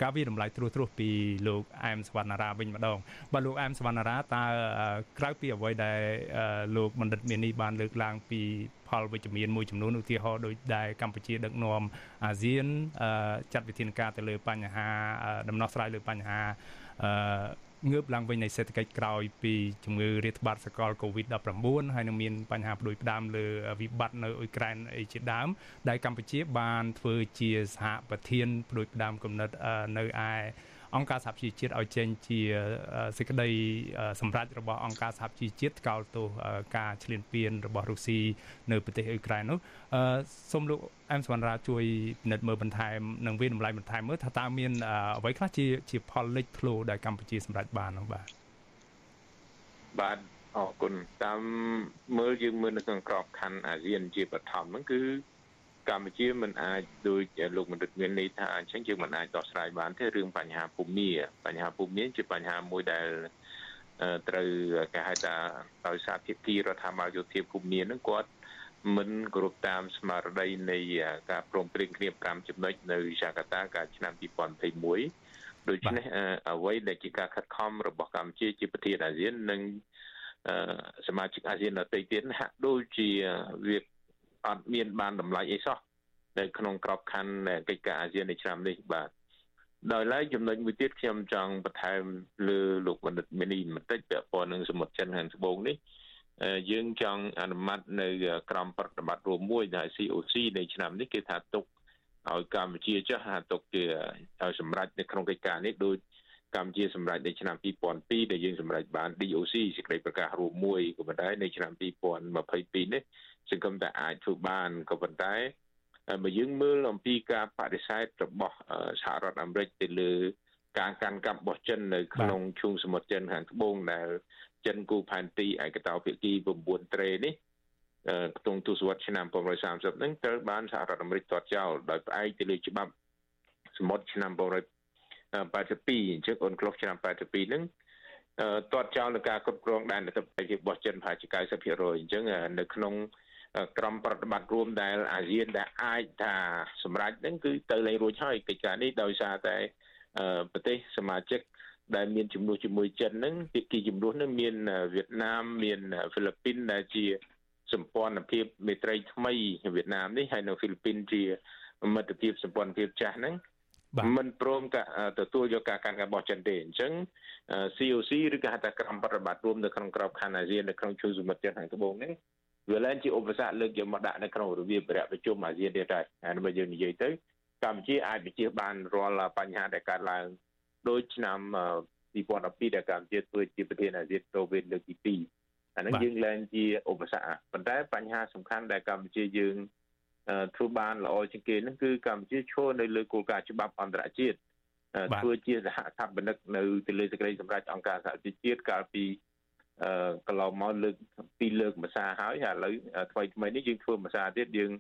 ការវិតម្លៃត្រួសត្រាសពីលោកអែមសវណ្ណារាវិញម្ដងបាទលោកអែមសវណ្ណារាតើក្រៅពីអ្វីដែលលោកបណ្ឌិតមាននេះបានលើកឡើងពីផលវិជ្ជមានមួយចំនួនឧទាហរណ៍ដូចដែលកម្ពុជាដឹកនាំអាស៊ានចាត់វិធានការទៅលើបញ្ហាដំណោះស្រាយលើបញ្ហា ងើបឡើងវិញនៃសេដ្ឋកិច្ចក្រោយពីជំងឺរាតត្បាតសកល COVID-19 ហើយនឹងមានបញ្ហាផ្ដួចផ្ដើមលើវិបត្តិនៅអ៊ុយក្រែនអីជាដើម ដែលកម្ពុជាបានធ្វើជាសហប្រធានផ្ដួចផ្ដើមគំនិតនៅឯ អង្គការសហជីវជាតិឲ្យចេញជាសេចក្តីសម្រេចរបស់អង្គការសហជីវជាតិកោតទោសការឈ្លានពានរបស់រុស្ស៊ីនៅប្រទេសអ៊ុយក្រែននោះសូមលោកអែមសវណ្ណរាជួយពិនិត្យមើលបន្ថែមនិងវាតម្លៃបន្ថែមមើលថាតើមានអ្វីខ្លះជាជាផលលេចធ្លោដែលកម្ពុជាសម្រេចបាននោះបាទបាទអរគុណតាមមើលយើងមើលនៅក្នុងក្របខ័ណ្ឌអាស៊ានជាបឋមហ្នឹងគឺ កម្ពុជាមិនអាចដូចលោកមន្ត្រីមានន័យថាអញ្ចឹងយើងមិនអាចដោះស្រាយបានទេរឿងបញ្ហាភូមិបញ្ហាភូមិជាបញ្ហាមួយដែលត្រូវគេហៅថាដោយសារភាគីរដ្ឋាភិបាលយោធាភូមិនឹងគាត់មិនគ្រប់តាមស្មារតីនៃការព្រមព្រៀងគ្នា5ចំណុចនៅយ៉ាកាតាកាលឆ្នាំ2021ដូច្នេះអ្វីដែលជាការខិតខំរបស់កម្ពុជាជាប្រធានអាស៊ាននិងសមាជិកអាស៊ានដទៃទៀតហាក់ដូចជាវា អត់មានបានតម្លៃអីសោះនៅក្នុងក្របខ័ណ្ឌកិច្ចការអាស៊ាននៃឆ្នាំនេះបាទដោយឡែកចំណុចមួយទៀតខ្ញុំចង់បន្ថែមលើលោកបណ្ឌិតមីនីបន្តិចពាក់ព័ន្ធនឹងសមុទ្រចិនខាងត្បូងនេះយើងចង់អនុម័តនៅក្រមប្រតិបត្តិរួមមួយដែល COC នៃឆ្នាំនេះគេថាទុកឲ្យកម្ពុជាចុះថាទុកជាឲ្យសម្រេចនៅក្នុងកិច្ចការនេះដោយ កម្ពុជាសម្រេចនៅឆ្នាំ2002ដែលយើងសម្រេចបាន DOC សេចក្តីប្រកាសរួមមួយក៏ប៉ុន្តែនៅឆ្នាំ2022នេះសង្គមតែអាចធ្វើបានក៏ប៉ុន្តែបើយើងមើលអំពីការបដិសេធរបស់សហរដ្ឋអាមេរិកទៅលើការកាន់កាប់របស់ចិននៅក្នុងឈូងសមុទ្រចិនខាងត្បូងដែលចិនគូផែនទីឯកតោភាគី9ត្រេនេះក្នុងទសវត្សរ៍ឆ្នាំ1930ហ្នឹងត្រូវបានសហរដ្ឋអាមេរិកទាត់ចោលដោយផ្អែកទៅលើច្បាប់សមុទ្រឆ្នាំ 1982អញ្ចឹងអូនក្លុះឆ្នាំ82ហ្នឹងទាត់ចោលនឹងការគ្រប់គ្រងដែនអធិបតេយ្យរបស់ចិនប្រហែលជា90%អញ្ចឹងនៅក្នុងក្រមប្រតិបត្តិរួមដែលអាស៊ានដែលអាចថាសម្រាប់ហ្នឹងគឺទៅលេងរួចហើយកិច្ចការនេះដោយសារតែប្រទេសសមាជិកដែលមានចំនួនជាមួយចិនហ្នឹងភាគីចំនួនហ្នឹងមានវៀតណាមមានហ្វីលីពីនដែលជាសម្ព័ន្ធភាពមេត្រីថ្មីវៀតណាមនេះហើយនៅហ្វីលីពីនជាមិត្តភាពសម្ព័ន្ធភាពចាស់ហ្នឹង មិនព្រមទទួលយកការកាន់កាប់របស់ចិនទេអញ្ចឹង COC ឬក៏ហៅថាក្រុមប្រតិបត្តិរួមនៅក្នុងក្របខ័ណ្ឌអាស៊ាននៅក្នុងជួរសមុទ្រចិនខាងត្បូងនេះវាឡើងជាឧបសគ្គលើកយកមកដាក់នៅក្នុងរបៀបបរិយាប្រជុំអាស៊ានទៀតហើយហើយបើយើងនិយាយទៅកម្ពុជាអាចបញ្ជាបានរាល់បញ្ហាដែលកើតឡើងដូចឆ្នាំ2012ដែលកម្ពុជាធ្វើជាប្រធានអាស៊ានទៅវិញលើកទី2អានឹងយើងឡើងជាឧបសគ្គប៉ុន្តែបញ្ហាសំខាន់ដែលកម្ពុជាយើង ធ្វើបានល្អជាងគេហ្នឹងគឺកម្ពុជាឈរនៅលើគោលការណ៍ច្បាប់អន្តរជាតិធ្វើជាសហថាបនិកនៅទៅលើសេចក្តីសម្រេចអង្គការសហជីវជាតិកាលពីអឺកន្លងមកលើកពីរលើកភាសាហើយហើយឥឡូវថ្មីថ្មីនេះយើងធ្វើភាសាទៀតយើង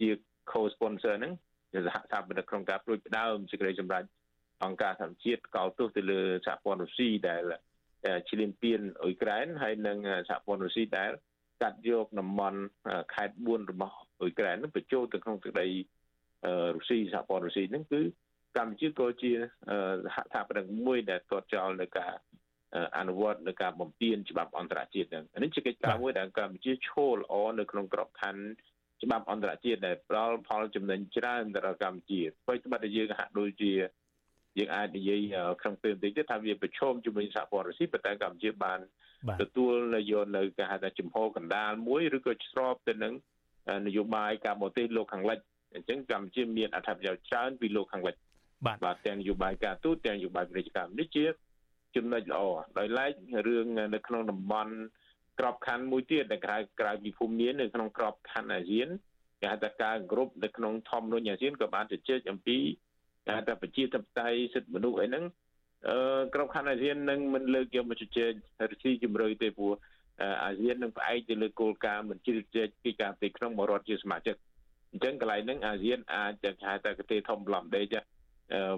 ជា co-sponsor ហ្នឹងជាសហថាបនិកក្នុងការព្រួយផ្ដើមសេចក្តីសម្រេចអង្គការសហជាតិកោតទោសទៅលើសហព័ន្ធរុស្ស៊ីដែលឈ្លានពានអ៊ុយក្រែនហើយនិងសហព័ន្ធរុស្ស៊ីដែលកាត់យកតំបន់ខេត្ត4របស់អ៊ុយក្រែននឹងបញ្ចូលទៅក្នុងសេចក្តីរុស្ស៊ីសហព័ន្ធរុស្ស៊ីហ្នឹងគឺកម្ពុជាក៏ជាសហថាបនិកមួយដែលទាត់ចោលនៅការអនុវត្តនៅការបំពេញច្បាប់អន្តរជាតិហ្នឹងនេះជាកិច្ចការមួយដែលកម្ពុជាឈលល្អនៅក្នុងក្របខ័ណ្ឌច្បាប់អន្តរជាតិដែលផ្ដល់ផលចំណេញច្រើនដល់កម្ពុជាអ្វីត្បិតតែយើងហាក់ដូចជាយើងអាចនិយាយក្នុងពេលបន្តិចទៀតថាវាប្រឈមជាមួយសហព័ន្ធរុស្ស៊ីប៉ុន្តែកម្ពុជាបានទទួលយកនៅគេហៅថាចំហកណ្ដាលមួយឬក៏ស្របទៅនឹង នយោបាយការបរទេសលោកខាងលិចអញ្ចឹងកម្ពុជាមានអត្ថប្រយោជន៍ច្រើនពីលោកខាងលិចបាទបាទទាំងនយោបាយការទូតទាំងនយោបាយពាណិជ្ជកម្មនេះជាចំណុចល្អដោយឡែករឿងនៅក្នុងតំបន់ក្របខ័ណ្ឌមួយទៀតដែលក្រៅក្រៅពីភូមិមាននៅក្នុងក្របខ័ណ្ឌអាស៊ានគេហៅថាការគ្រប់នៅក្នុងធម្មនុញ្ញអាស៊ានក៏បានជជែកអំពីគេហៅថាប្រជាធិបតេយ្យសិទ្ធិមនុស្សអីហ្នឹងអឺក្របខ័ណ្ឌអាស៊ាននឹងមិនលើកយកមកជជែករុស្ស៊ីជំរឿទេព្រោះ អាស៊ាននឹងផ្អែកទៅលើគោលការណ៍មិនជិះជែកពីការផ្ទៃក្នុងបរដ្ឋជាសមាជិកអញ្ចឹងកន្លែងហ្នឹងអាស៊ានអាចจะហៅថាកទេធំប្លំដេក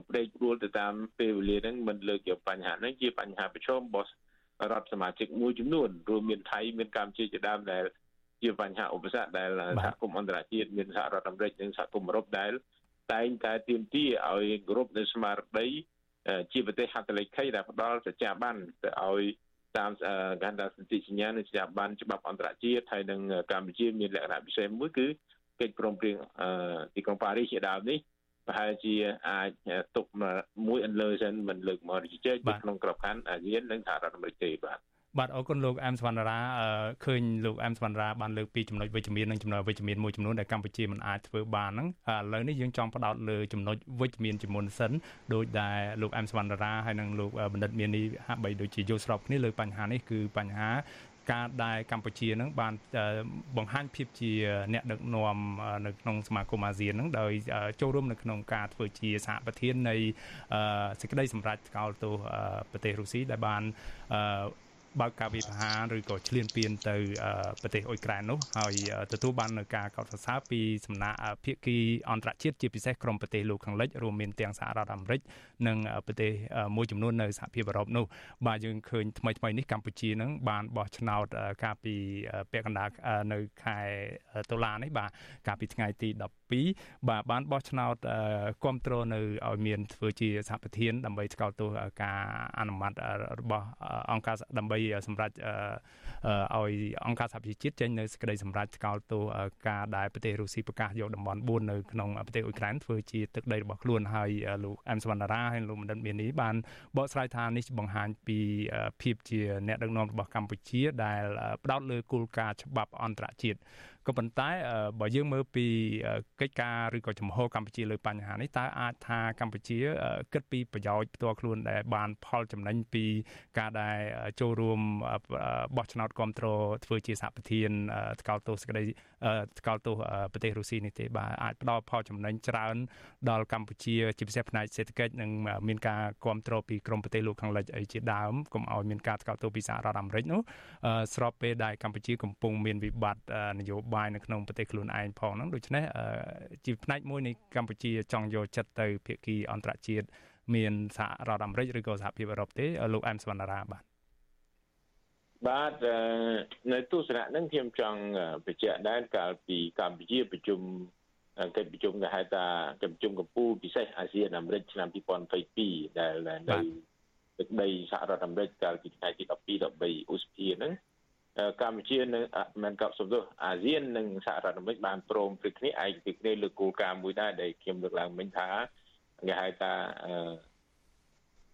ប្រេកព្រួលទៅតាមពេលវេលាហ្នឹងមិនលើកយកបញ្ហាហ្នឹងជាបញ្ហាប្រឈមរបស់រដ្ឋសមាជិកមួយចំនួនរួមមានថៃមានកម្ពុជាជាដើមដែលជាបញ្ហាឧបសគ្គដែលសហគមន៍អន្តរជាតិមានសហរដ្ឋអាមេរិកនិងសហគមន៍អឺរ៉ុបដែលតែងតែទាមទារឲ្យគ្រប់នៅស្មារតីជាប្រទេសហត្ថលេខីដែលផ្ដល់សច្ចាប័នទៅឲ្យ តាមកណ្ដាលសន្ធិសញ្ញានិងស្ថាប័នច្បាប់អន្តរជាតិហើយនឹងកម្ពុជាមានលក្ខណៈពិសេសមួយគឺកិច្ចព្រមព្រៀងទីក្រុងប៉ារីសជាដើមនេះប្រហែលជាអាចទុកមួយអន្លើសិនមិនលើកមកជជែកក្នុងក្របខ័ណ្ឌអាស៊ាននិងសហរដ្ឋអាមេរិកទេបាទ បាទអរគុណលោកអែមសវណ្ណរាឃើញលោកអែមសវណ្ណរាបានលើកពីចំណុចវិជ្ជមាននិងចំណុចវិជ្ជមានមួយចំនួនដែលកម្ពុជាមិនអាចធ្វើបានហ្នឹងឥឡូវនេះយើងចង់ផ្ដោតលើចំណុចវិជ្ជមានជាមុនសិនដោយដែលលោកអែមសវណ្ណរាហើយនិងលោកបណ្ឌិតមាននេះហាក់បីដូចជាយល់ស្របគ្នាលើបញ្ហានេះគឺបញ្ហាការដែលកម្ពុជានឹងបានបង្ហាញភាពជាអ្នកដឹកនាំនៅក្នុងសមាគមអាស៊ាននឹងដោយចូលរួមនៅក្នុងការធ្វើជាសហប្រធាននៃសេចក្តីសម្រេចថ្កោលទោសប្រទេសរុស្ស៊ីដែលបាន បើកការវិភាគឬក៏ឈ្លានពានទៅប្រទេសអ៊ុយក្រែននោះហើយទទួលបាននៅការកោតសរសើរពីសំណាក់ភាគីអន្តរជាតិជាពិសេសក្រុមប្រទេសលោកខាងលិចរួមមានទាំងសហរដ្ឋអាមេរិកនិងប្រទេសមួយចំនួននៅសហភាពអឺរ៉ុបនោះបាទយើងឃើញថ្មីថ្មីនេះកម្ពុជានឹងបានបោះឆ្នោតកាលពីពាក់កណ្ដាលនៅខែតុលានេះបាទកាលពីថ្ងៃទី 12បាទបានបោះឆ្នោតគ្រប់គ្រងនៅឲ្យមានធ្វើជាសហប្រធានដើម្បីថ្កោលទោសការអនុម័តរបស់អង្គការដើម្បីសម្រាប់ឲ្យអង្គការសហប្រជាជាតិចេញនៅសេចក្តីសម្រេចថ្កោលទោសការដែលប្រទេសរុស្ស៊ីប្រកាសយកតំបន់4នៅក្នុងប្រទេសអ៊ុយក្រែនធ្វើជាទឹកដីរបស់ខ្លួនហើយលោកអែមសវណ្ណារាហើយលោកបណ្ឌិតមាននេះបានបកស្រាយថានេះបង្ហាញពីភាពជាអ្នកដឹកនាំរបស់កម្ពុជាដែលផ្ដោតលើគោលការណ៍ច្បាប់អន្តរជាតិ ក៏ប៉ុន្តែបើយើងមើលពីកិច្ចការឬក៏ចំហកម្ពុជាលើបញ្ហានេះតើអាចថាកម្ពុជាគិតពីប្រយោជន៍ផ្ទាល់ខ្លួនដែលបានផលចំណេញពីការដែលចូលរួមបោះឆ្នោតគ្រប់គ្រងធ្វើជាសហប្រធានថ្កោលទោសសេចក្តីថ្កោលទោសប្រទេសរុស្ស៊ីនេះទេបាទអាចផ្ដល់ផលចំណេញច្រើនដល់កម្ពុជាជាពិសេសផ្នែកសេដ្ឋកិច្ចនិងមានការគ្រប់គ្រងពីក្រមប្រទេសលោកខាងលិចអីជាដើមកុំឲ្យមានការថ្កោលទោសពីសហរដ្ឋអាមេរិកនោះស្របពេលដែលកម្ពុជាកំពុងមានវិបត្តិនយោបាយនៅក្នុងប្រទេសខ្លួនឯងផងហ្នឹងដូច្នេះជាផ្នែកមួយនៃកម្ពុជាចង់យកចិត្តទៅភាគីអន្តរជាតិមានសហរដ្ឋអាមេរិកឬក៏សហភាពអឺរ៉ុបទេលោកអែមសវណ្ណារាបាទបាទនៅទស្សនៈហ្នឹងខ្ញុំចង់បញ្ជាក់ដែរកាលពីកម្ពុជាប្រជុំកិច្ចប្រជុំគេហៅថាកិច្ចប្រជុំកម្ពុជាពិសេសអាស៊ានអាមេរិកឆ្នាំ2022ដែលនៅទឹកដីសហរដ្ឋអាមេរិកកាលពីថ្ងៃទី12 13ឧសភាហ្នឹង កម្ពុជានិងមិនកប់សំទោសអាស៊ាននិងសហរដ្ឋអាមេរិកបានព្រមព្រឹកគ្នាឯកពីគ្នាលើគោលការណ៍មួយដែរដែលខ្ញុំលើកឡើងមិញថាគេហៅថា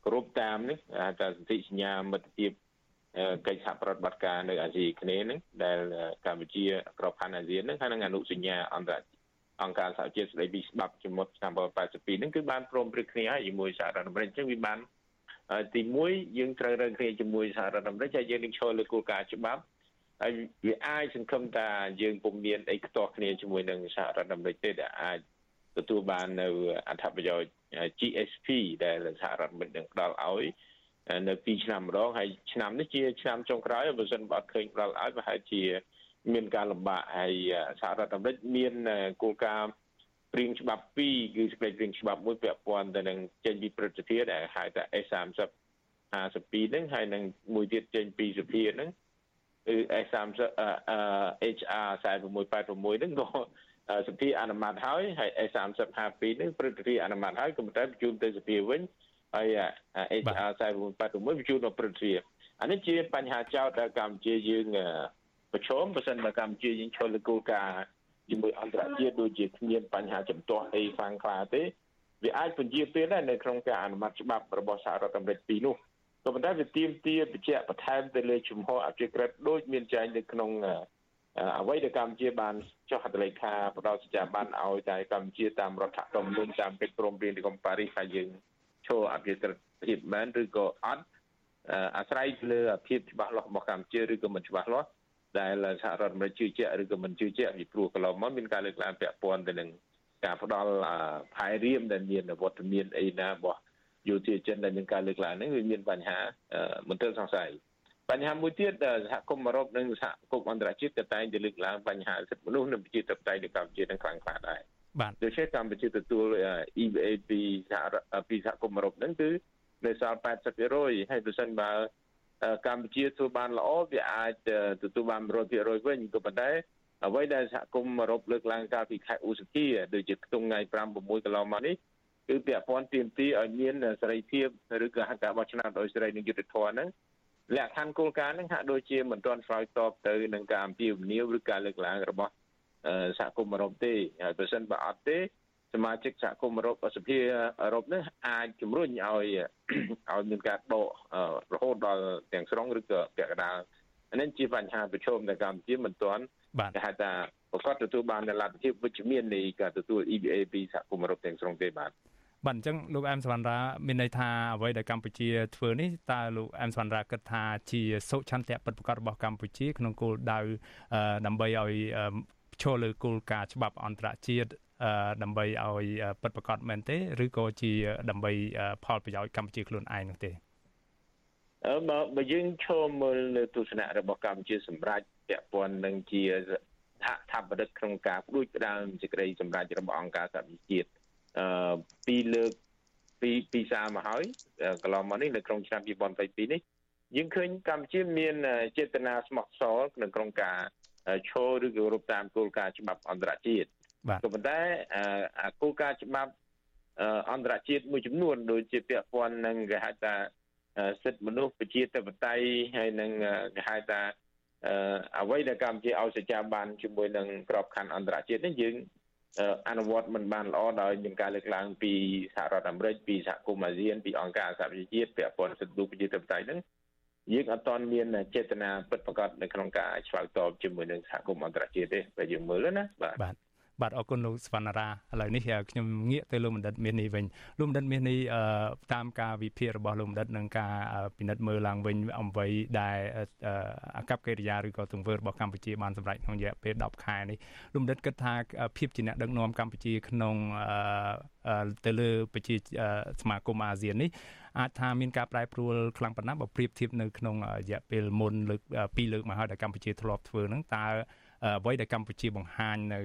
គ្រប់តាមនេះហៅថាសន្ធិសញ្ញាមិត្តភាពកិច្ចសហប្រតិបត្តិការនៅអាស៊ីគ្នានឹងដែលកម្ពុជាក្របខ័ណ្ឌអាស៊ាននឹងហើយនឹងអនុសញ្ញាអន្តរជាតិអង្គការសហជាតិស្តីពីច្បាប់ជាមួយឆ្នាំ82នឹងគឺបានព្រមព្រឹកគ្នាហើយជាមួយសហរដ្ឋអាមេរិកអញ្ចឹងវាបាន ទី1យើងត្រូវរើគ្នាជាមួយសហរដ្ឋអាមេរិកហើយយើងនឹងឈរលើគោលការណ៍ច្បាប់ហើយវាអាចសង្ឃឹមថាយើងពុំមានអីខ្ទាស់គ្នាជាមួយនឹងសហរដ្ឋអាមេរិកទេដែលអាចទទួលបាននៅអត្ថប្រយោជន៍ GSP ដែលសហរដ្ឋអាមេរិកនឹងផ្ដល់ឲ្យនៅ2ឆ្នាំម្ដងហើយឆ្នាំនេះជាឆ្នាំចុងក្រោយបើមិនបើអត់ឃើញផ្ដល់ឲ្យប្រហែលជា មានការលំបាកហើយសហរដ្ឋអាមេរិកមានគោលការណ៍ ព្រៀងច្បាប់2គឺសេចក្តីព្រៀងច្បាប់មួយពាក់ព័ន្ធទៅនឹងចេញពីព្រឹទ្ធសភាដែលហៅថា S30 52ហ្នឹងហើយនឹងមួយទៀតចេញពីសភាហ្នឹងគឺ S30 HR 4686ហ្នឹងក៏សភាអនុម័តហើយហើយ S30 52ហ្នឹងព្រឹទ្ធសភាអនុម័តហើយក៏តែបញ្ជូនទៅសភាវិញហើយ HR 4486បញ្ជូនទៅព្រឹទ្ធសភាអានេះជាបញ្ហាចោតដែលកម្ពុជាយើងប្រឈមបើសិនបើកម្ពុជាយើងឈលលើគោលការណ៍ ជាមួយអន្តរជាតិដូចជាគ្មានបញ្ហាចំទាស់អីខ្លាំងខ្លាទេវាអាចពន្យាពេលដែរនៅក្នុងការអនុម័តច្បាប់របស់សហរដ្ឋអាមេរិកពីនោះក៏ប៉ុន្តែវាទាមទារបញ្ជាក់បន្ថែមទៅលើជំហរអភិក្រិតដូចមានចែងនៅក្នុងអ្វីដែលកម្ពុជាបានចុះហត្ថលេខាផ្ដល់សច្ចាប័នឲ្យតែកម្ពុជាតាមរដ្ឋធម្មនុញ្ញតាមកិច្ចព្រមព្រៀងទីក្រុងប៉ារីសថាយើងឈរអភិក្រិតភាពមែនឬក៏អត់អាស្រ័យលើភាពច្បាស់លាស់របស់កម្ពុជាឬក៏មិនច្បាស់លាស់ ដែលសហរដ្ឋអាមេរិកជឿជាក់ឬក៏មិនជឿជាក់ពីព្រោះកន្លងមកមានការលើកឡើងពាក់ព័ន្ធទៅនឹងការផ្ដល់ផែរៀមដែលមានវត្តមានអីណារបស់យោធាចិនដែលមានការលើកឡើងនេះវាមានបញ្ហាមន្ទិលសង្ស័យបញ្ហាមួយទៀតសហគមន៍អឺរ៉ុបនិងសហគមន៍អន្តរជាតិក៏តែងតែលើកឡើងបញ្ហាសិទ្ធិមនុស្សនិងប្រជាធិបតេយ្យនៅកម្ពុជានឹងខ្លាំងក្លាដែរបាទដូច្នេះកម្ពុជាទទួល EBA ពីសហពីសហគមន៍អឺរ៉ុបហ្នឹងគឺនៅសល់80%ហើយប្រសិនបើ កម្ពុជាធ្វើបានល្អវាអាចទទួលបាន100%វិញក៏ប៉ុន្តែអ្វីដែលសហគមន៍អឺរ៉ុបលើកឡើងកាលពីខែឧសភាដូចជាខ្ទង់ថ្ងៃ5 6កន្លងមកនេះគឺពាក់ព័ន្ធទាមទារឲ្យមានសេរីភាពឬក៏ហៅការបោះឆ្នោតដោយសេរីនិងយុត្តិធម៌ហ្នឹងលក្ខខណ្ឌគោលការណ៍ហ្នឹងហាក់ដូចជាមិនទាន់ឆ្លើយតបទៅនឹងការអំពាវនាវឬការលើកឡើងរបស់សហគមន៍អឺរ៉ុបទេហើយបើសិនបើអត់ទេ សមាជិកសហគមន៍អឺរ៉ុបសភាអឺរ៉ុបនេះអាចជំរុញឲ្យឲ្យមានការដករហូតដល់ទាំងស្រុងឬក៏ពាក់កណ្ដាលនេះជាបញ្ហាប្រឈមដែលកម្ពុជាមិនទាន់គេហៅថាប្រកាសទទួលបានលទ្ធភាពវិជ្ជមាននៃការទទួល EBA ពីសហគមន៍អឺរ៉ុបទាំងស្រុងទេបាទបាទអញ្ចឹងលោកអែមសវណ្ណរាមានន័យថាអ្វីដែលកម្ពុជាធ្វើនេះតើលោកអែមសវណ្ណរាគិតថាជាសុឆន្ទៈពិតប្រាកដរបស់កម្ពុជាក្នុងគោលដៅដើម្បីឲ្យឈលលើគោលការណ៍ច្បាប់អន្តរជាតិ ដើម្បីឲ្យពិតប្រាកដមែនទេឬក៏ជាដើម្បីផលប្រយោជន៍កម្ពុជាខ្លួនឯងនោះទេអឺបើបើយើងឈរមើលនៅទស្សនៈរបស់កម្ពុជាសម្រាប់ពាក់ព័ន្ធនឹងជាថាថាបរិទ្ធក្នុងការផ្ដួចផ្ដើមសេចក្តីសម្រេចរបស់អង្គការសហប្រជាជាតិអឺពីរលើកពីពីសារមកហើយកន្លងមកនេះនៅក្នុងឆ្នាំ2022នេះយើងឃើញកម្ពុជាមានចេតនាស្មោះសរក្នុងក្នុងការឈរឬគោរពតាមគោលការណ៍ច្បាប់អន្តរជាតិ ក៏ប៉ុន្តែអាគោលការណ៍ច្បាប់អន្តរជាតិមួយចំនួនដូចជាពាក់ព័ន្ធនឹងគេហៅថាសិទ្ធិមនុស្សប្រជាធិបតេយ្យហើយនឹងគេហៅថាអ្វីដែលកម្ពុជាឲ្យសច្ចាប័នជាមួយនឹងក្របខ័ណ្ឌអន្តរជាតិនេះយើងអនុវត្តមិនបានល្អដោយមានការលើកឡើងពីសហរដ្ឋអាមេរិកពីសហគមន៍អាស៊ានពីអង្គការសហប្រជាជាតិពាក់ព័ន្ធសិទ្ធិមនុស្សប្រជាធិបតេយ្យហ្នឹងយើងអត់ទាន់មានចេតនាពិតប្រាកដនៅក្នុងការឆ្លើយតបជាមួយនឹងសហគមន៍អន្តរជាតិទេបើយើងមើលណាបាទបាទ បាទអរគុណលោកសវណ្ណារាឥឡូវនេះខ្ញុំងាកទៅលោកបណ្ឌិតមាសនេះវិញលោកបណ្ឌិតមាសនេះតាមការវិភាគរបស់លោកបណ្ឌិតនិងការពិនិត្យមើលឡើងវិញអំវ័យដែលអកប្បកិរិយាឬក៏ទង្វើរបស់កម្ពុជាបានសម្រេចក្នុងរយៈពេល10ខែនេះលោកបណ្ឌិតគិតថាភាពជាអ្នកដឹកនាំកម្ពុជាក្នុងទៅលើប្រជាសមាគមអាស៊ាននេះអាចថាមានការប្រែប្រួលខ្លាំងប៉ុណ្ណាបើប្រៀបធៀបនៅក្នុងរយៈពេលមុនលើកពីរលើកមកហើយដែលកម្ពុជាធ្លាប់ធ្វើហ្នឹងតើ អ្វីដែលកម្ពុជាបង្ហាញនៅ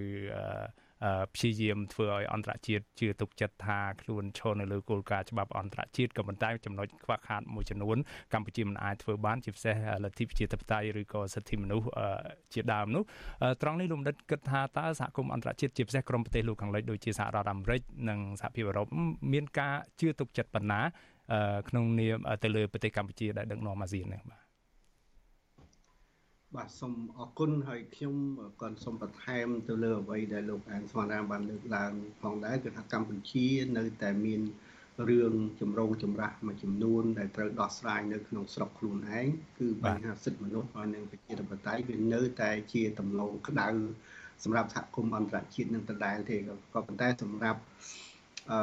ព្យាយាមធ្វើឲ្យអន្តរជាតិជឿទុកចិត្តថាខ្លួនឈរនៅលើគោលការណ៍ច្បាប់អន្តរជាតិក៏ប៉ុន្តែចំណុចខ្វះខាតមួយចំនួនកម្ពុជាមិនអាចធ្វើបានជាពិសេសលទ្ធិប្រជាធិបតេយ្យឬក៏សិទ្ធិមនុស្សជាដើមនោះត្រង់នេះលោកមនិតគិតថាតើសហគមន៍អន្តរជាតិជាពិសេសក្រុមប្រទេសលោកខាងលិចដូចជាសហរដ្ឋអាមេរិកនិងសហភាពអឺរ៉ុបមានការជឿទុកចិត្តប៉ុណ្ណាក្នុងនាមទៅលើប្រទេសកម្ពុជាដែលដឹកនាំអាស៊ាននេះបាទ បាទសូមអរគុណហើយខ្ញុំក៏សូមបន្ថែមទៅលើអ្វីដែលលោកអានស្មានរាបានលើកឡើងផងដែរគឺថាកម្ពុជានៅតែមានរឿងចម្រូងចម្រាសមួយចំនួនដែលត្រូវដោះស្រាយនៅក្នុងស្រុកខ្លួនឯងគឺបញ្ហាសិទ្ធិមនុស្សហើយនិងប្រជាធិបតេយ្យវានៅតែជាដំណងក្តៅសម្រាប់សហគមន៍អន្តរជាតិនឹងដដែលទេក៏ប៉ុន្តែសម្រាប់អឺ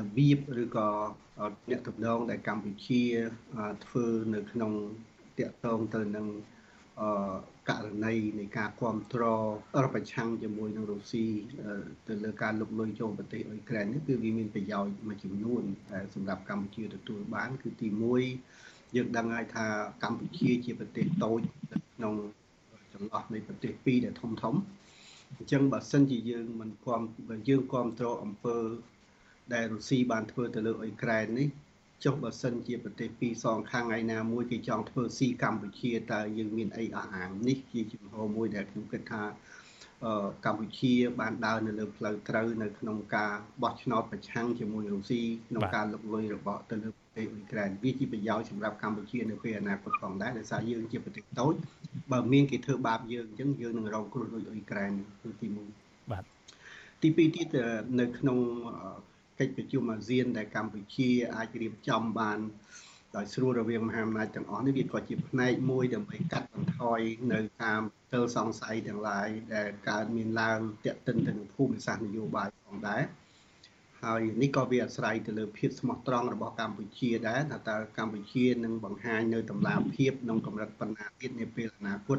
របៀបឬក៏អ្នកតំណងដែលកម្ពុជាធ្វើនៅក្នុង តាក់ទងទៅនឹងអឺករណីនៃការគ្រប់គ្រងរប្រឆាំងជាមួយនឹងរុស្ស៊ីទៅលើការលុកលុយចូលប្រទេសអ៊ុយក្រែននេះគឺវាមានប្រយោជន៍មួយចំនួនដែលសម្រាប់កម្ពុជាទទួលបាន គឺទី1យើងដឹងហើយថាកម្ពុជាជាប្រទេសតូចក្នុងចន្លោះនៃប្រទេសពីរដែលធំធំអញ្ចឹងបើសិនជាយើងមិនគ្រប់យើងគ្រប់គ្រងអំពើដែលរុស្ស៊ីបានធ្វើទៅលើអ៊ុយក្រែននេះ ចុះបើសិនជាប្រទេសពីរសងខាងថ្ងៃណាមួយគេចង់ធ្វើស៊ីកម្ពុជាតើយើងមានអីអះអាងនេះជាជំហរមួយដែលខ្ញុំគិតថាកម្ពុជាបានដើរនៅលើផ្លូវត្រូវនៅក្នុងការបោះឆ្នោតប្រឆាំងជាមួយរុស្ស៊ីក្នុងការលុកលុយរបស់ទៅលើប្រទេសអ៊ុយក្រែនវាជាប្រយោជន៍សម្រាប់កម្ពុជានៅពេលអនាគតផងដែរដោយសារយើងជាប្រទេសតូចបើមានគេធ្វើបាបយើងអញ្ចឹងយើងនឹងរងគ្រោះដោយអ៊ុយក្រែនទី1បាទទី2ទៀតនៅក្នុង កិច្ចប្រជុំអាស៊ានដែលកម្ពុជាអាចរៀបចំបានដោយស្រួលរវាងមហាអំណាចទាំងអស់នេះវាក៏ជាផ្នែកមួយដើម្បីកាត់បន្ថយនៅតាមទិលសង្ស័យទាំងឡាយដែលកើតមានឡើងតាក់ទិនទៅនឹងភូមិសាស្ត្រនយោបាយផងដែរហើយនេះក៏វាអាស្រ័យទៅលើភាពស្មោះត្រង់របស់កម្ពុជាដែរថាតើកម្ពុជានឹងបង្ហាញនៅតម្លាភាពក្នុងកម្រិតប៉ុណ្ណាទៀតនាពេលអនាគត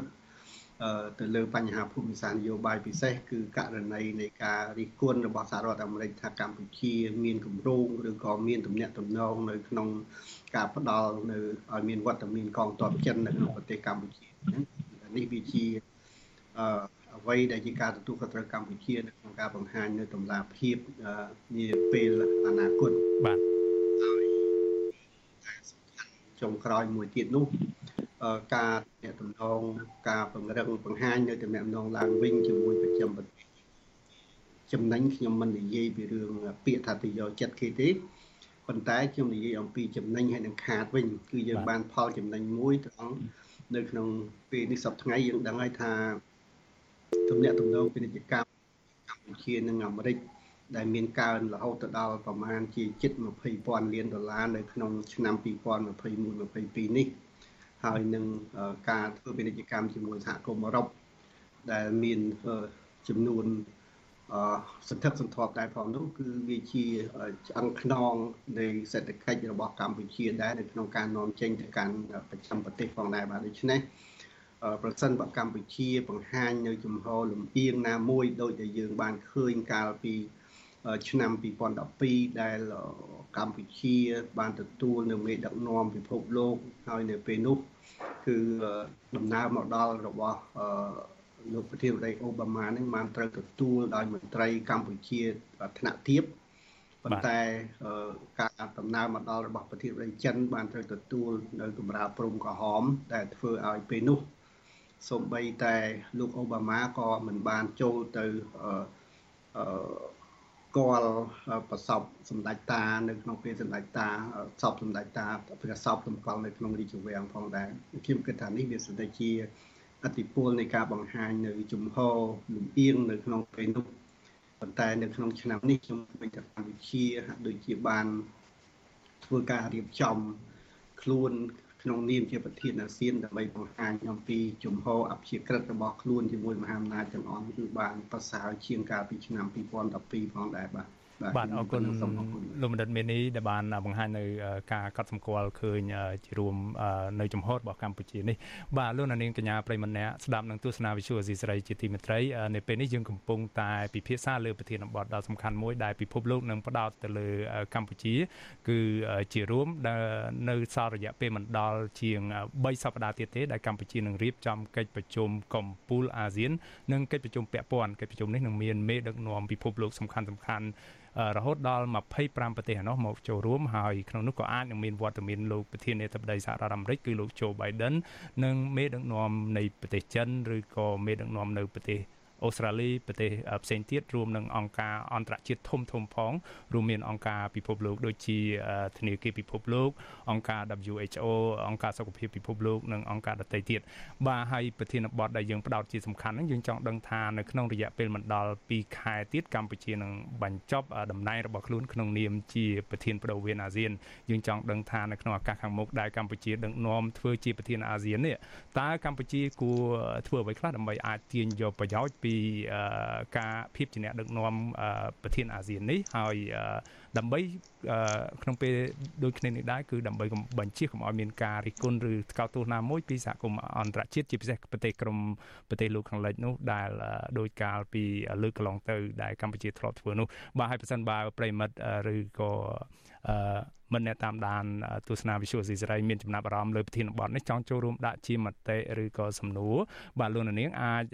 ទៅលើបញ្ហាភូមិសាស្ត្រនយោបាយពិសេសគឺករណីនៃការរិះគន់របស់សហរដ្ឋអាមេរិកថាកម្ពុជាមានគម្រោងឬក៏មានទំនាក់ទំនងនៅក្នុងការផ្ដល់នៅឲ្យមានវត្តមានកងទ័ពចិននៅក្នុងប្រទេសកម្ពុជានេះវាជាអឺអ្វីដែលជាការទទួលខុសត្រូវកម្ពុជានៅក្នុងការបង្ហាញនៅតម្លាភាពនាពេលអនាគតបាទហើយ ចុងក្រោយមួយទៀតនោះការអ្នកតំណងការពង្រឹងបង្ហាញនៅតំណែងឡើងវិញជាមួយប្រចាំប្រទេសចំណេញខ្ញុំមិននិយាយពីរឿងពាក្យថាទៅយកចិត្តគេទេប៉ុន្តែខ្ញុំនិយាយអំពីចំណេញហើយនឹងខាតវិញគឺយើងបានផលចំណេញមួយត្រង់នៅក្នុងពេលនេះសប្តាហ៍ថ្ងៃយើងដឹងហើយថាទំនាក់ទំនងពាណិជ្ជកម្មកម្ពុជានិងអាមេរិក ដែលមានកើនរហូតទៅដល់ប្រមាណជាជិត20,000លានដុល្លារនៅក្នុងឆ្នាំ2021-22នេះហើយនឹងការធ្វើពាណិជ្ជកម្មជាមួយសហគមន៍អឺរ៉ុបដែលមានចំនួនអសន្ធឹកសន្ធាប់ដែរផងនោះគឺវាជាឆ្អឹងខ្នងនៃសេដ្ឋកិច្ចរបស់កម្ពុជាដែរនៅក្នុងការនាំចេញទៅកាន់ប្រចាំប្រទេសផងដែរបាទដូច្នេះប្រសិនបើកម្ពុជាបង្ហាញនៅជំហរលំអៀងណាមួយដោយដែលយើងបានឃើញកាលពី ឆ្នាំ2012ដែលកម្ពុជា បានទទួលនៅមេដឹកនាំពិភពលោកហើយនៅពេលនោះគឺដំណើរមកដល់របស់លោកប្រធានាធិបតីអូបាម៉ានឹងបានត្រូវទទួលដោយមន្ត្រីកម្ពុជាថ្នាក់ទាបប៉ុន្តែការដំណើរមកដល់របស់ប្រធានាធិបតីចិន បានត្រូវទទួលនៅកម្រាលព្រំក្រហម ដែលធ្វើឲ្យពេលនោះសូម្បីតែលោកអូបាម៉ាក៏មិនបានចូលទៅអឺ គាល់ប្រសពសម្ដេចតានៅក្នុងពេលសម្ដេចតាសពសម្ដេចតាព្រះសពសម្គាល់នៅក្នុងរាជវាំងផងដែរខ្ញុំគិតថានេះវាស្ទើរជាអតិពលនៃការបង្ហាញនៅជំហរលំអៀងនៅក្នុងពេលនោះប៉ុន្តែនៅក្នុងឆ្នាំនេះខ្ញុំឃើញថាកម្ពុជាហាក់ដូចជាបានធ្វើការរៀបចំខ្លួន ក្នុងនាមជាប្រធានអាស៊ានដើម្បីបង្ហាញអំពីជំហរអព្យាក្រឹតរបស់ខ្លួនជាមួយមហាអំណាចទាំងអស់គឺបានប្រសើរជាងកាលពីឆ្នាំ2012ផងដែរបាទ បាទអរគុណលោកបណ្ឌិតមេនីដែលបានបង្ហាញនៅការកត់សម្គាល់ឃើញជារួមនៅចំហររបស់កម្ពុជានេះបាទលោកនាងកញ្ញាប្រិមម្នាក់ស្ដាប់នឹងទស្សនាវិទ្យុអេស៊ីស្រីជាទីមេត្រីនៅពេលនេះយើងកំពុងតែពិភាក្សាលើប្រធានបទដ៏សំខាន់មួយដែលពិភពលោកនឹងផ្ដោតទៅលើកម្ពុជា គឺជារួមដែលនៅសល់រយៈពេលមិនដល់ជាង3សប្តាហ៍ទៀតទេដែលកម្ពុជានឹងរៀបចំកិច្ចប្រជុំកំពូលអាស៊ាននិងកិច្ចប្រជុំពាក់ព័ន្ធកិច្ចប្រជុំនេះនឹងមានមេដឹកនាំពិភពលោកសំខាន់សំខាន់រហូតដល់25ប្រទេសឯណោះមកចូលរួមហើយក្នុងនោះក៏អាចនឹងមានវត្តមានលោកប្រធានាធិបតីសហរដ្ឋអាមេរិកគឺលោក Joe Biden និងមេដឹកនាំនៃប្រទេសចិនឬក៏មេដឹកនាំនៅប្រទេស អូស្ត្រាលីប្រទេសផ្សេងទៀតរួមនឹងអង្គការអន្តរជាតិធំធំផងរួមមានអង្គការពិភពលោកដូចជាធនាគារពិភពលោក អង្គការ WHO អង្គការសុខភាពពិភពលោកនិងអង្គការដទៃទៀតបាទហើយប្រធានបទដែលយើងផ្ដោតជាសំខាន់ហ្នឹងយើងចង់ដឹងថានៅក្នុងរយៈពេលមិនដល់2ខែទៀតកម្ពុជានឹងបញ្ចប់តំណែងរបស់ខ្លួនក្នុងនាមជាប្រធានបដូវវេនអាស៊ានយើងចង់ដឹងថានៅក្នុងឱកាសខាងមុខដែលកម្ពុជាដឹកនាំធ្វើជាប្រធានអាស៊ាននេះតើកម្ពុជាគួរធ្វើអ្វីខ្លះដើម្បីអាចទាញយកប្រយោជន៍ពីការភាពជាអ្នកដឹកនាំប្រធានអាស៊ាននេះហើយដើម្បីក្នុងពេលដូចគ្នានេះដែរគឺដើម្បីបញ្ជាកុំឲ្យមានការរិះគន់ឬថ្កោលទោសណាមួយពីសហគមន៍អន្តរជាតិជាពិសេសប្រទេសក្រុមប្រទេសលោកខាងលិចនោះដែលដោយកាលពីលើកកន្លងទៅដែលកម្ពុជាធ្លាប់ធ្វើនោះបាទហើយប្រសិនបើប្រិមិត្តឬក៏ អឺមិនអ្នកតាមដានទស្សនាវិទ្យុស៊ីសេរីមានចំណាប់អារម្មណ៍លើប្រធានបទនេះចង់ចូលរួមដាក់ជាមតិឬក៏សំណួរបាទលោកនាងអាច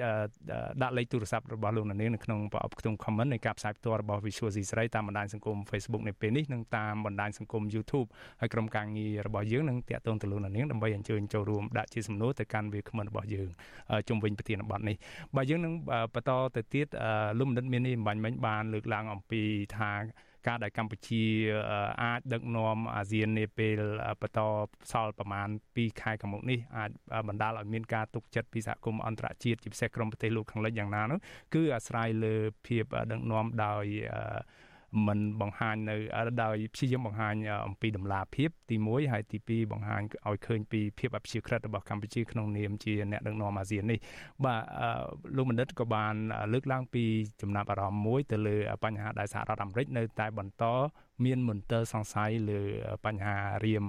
ដាក់លេខទូរស័ព្ទរបស់លោកនាងនៅក្នុងប្រអប់ខ្ទង់ comment នៃការផ្សាយផ្ទាល់របស់ Visual ស៊ីសេរីតាមបណ្ដាញសង្គម Facebook នៅពេលនេះនិងតាមបណ្ដាញសង្គម YouTube ហើយក្រុមការងាររបស់យើងនឹងតាក់ទងទៅលោកនាងដើម្បីអញ្ជើញចូលរួមដាក់ជាសំណួរទៅកាន់វា comment របស់យើងជុំវិញប្រធានបទនេះបាទយើងនឹងបន្តទៅទៀតលោកមនិតមាននេះអំបញ្ញមិញបានលើកឡើងអំពីថា ការដែលកម្ពុជាអាចដឹកនាំអាស៊ាននាពេលបន្តសល់ប្រមាណ2ខែខាងមុខនេះអាចបណ្ដាលឲ្យមានការទុកចិត្តពីសហគមន៍អន្តរជាតិជាពិសេសក្រុមប្រទេសលោកខាងលិចយ៉ាងណានោះគឺអាស្រ័យលើភាពដឹកនាំដោយ មិនបង្ហាញនៅដោយព្យាយាមបង្ហាញអំពីដំណាភាពទី1ហើយទី2បង្ហាញឲ្យឃើញពីភាពអព្យាក្រឹតរបស់កម្ពុជាក្នុងនាមជាអ្នកដឹកនាំអាស៊ាននេះបាទលោកបណ្ឌិតក៏បានលើកឡើងពីចំណាប់អារម្មណ៍មួយទៅលើបញ្ហាដែលសហរដ្ឋអាមេរិកនៅតែបន្តមានមន្ទិលសង្ស័យលើបញ្ហារៀម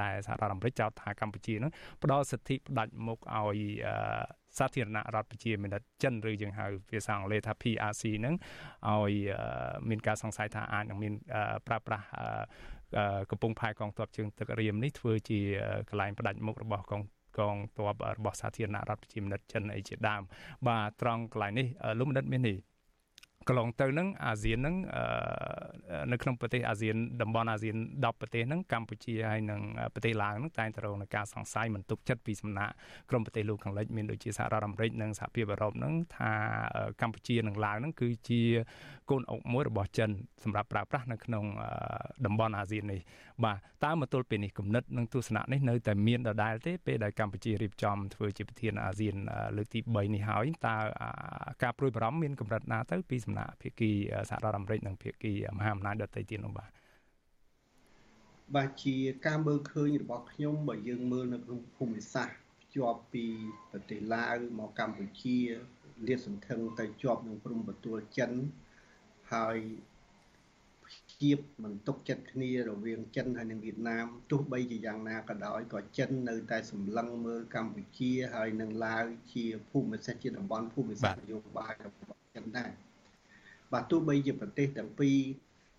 ដែលសហរដ្ឋអាមេរិកចោទថាកម្ពុជានឹងផ្ដល់សិទ្ធិផ្ដាច់មុខឲ្យ សាធារណរដ្ឋប្រជាមានិតចិនឬយើងហៅភាសាអង់គ្លេសថា PRC ហ្នឹងឲ្យមានការសង្ស័យថាអាចនឹងមានប្រើប្រាស់កំពង់ផែកងទ័ពជើងទឹករៀមនេះធ្វើជាកន្លែងផ្ដាច់មុខរបស់កងកងទ័ពរបស់សាធារណរដ្ឋប្រជាមានិតចិនអីជាដើមបាទត្រង់កន្លែងនេះលោកមនិតមាននេះ កន្លងទៅហ្នឹងអាស៊ានហ្នឹងនៅក្នុងប្រទេសអាស៊ានតំបន់អាស៊ាន10ប្រទេសហ្នឹងកម្ពុជាហើយនិងប្រទេសឡាវហ្នឹងតែងតែរងនឹងការសង្ស័យមិនទុកចិត្តពីសំណាក់ក្រុមប្រទេសលោកខាងលិចមានដូចជាសហរដ្ឋអាមេរិកនិងសហភាពអឺរ៉ុបហ្នឹងថាកម្ពុជានិងឡាវហ្នឹងគឺជាកូនអុកមួយរបស់ចិនសម្រាប់ប្រើប្រាស់នៅក្នុងតំបន់អាស៊ាននេះ បាទតើមកទល់ពេលនេះគំនិតនិងទស្សនៈនេះនៅតែមានដដែលទេពេលដែលកម្ពុជារៀបចំធ្វើជាប្រធានអាស៊ានលើកទី3នេះហើយតើការព្រួយបារម្ភមានកម្រិតណាទៅពីសំណាក់ភាគីសហរដ្ឋអាមេរិកនិងភាគីមហាអំណាចដទៃទៀតនោះបាទបាទជាការមើលឃើញរបស់ខ្ញុំបើយើងមើលនៅក្នុងភូមិសាស្ត្រជាប់ពីប្រទេសឡាវមកកម្ពុជាលាតសន្ធឹងទៅជាប់នឹងព្រំប្រទល់ចិនហើយៀ បមិនទុកចិត្តគ្នារវាងចិនហើយនិងវៀតណាមទោះបីជាយ៉ាងណាក៏ដោយក៏ចិននៅតែសម្លឹងមើលកម្ពុជាហើយនិងឡាវជាភូមិសាស្ត្រជាតំបន់ភូមិសាស្ត្រនយោបាយរបស់ចិនដែរបាទទោះបីជាប្រទេសទាំងពីរ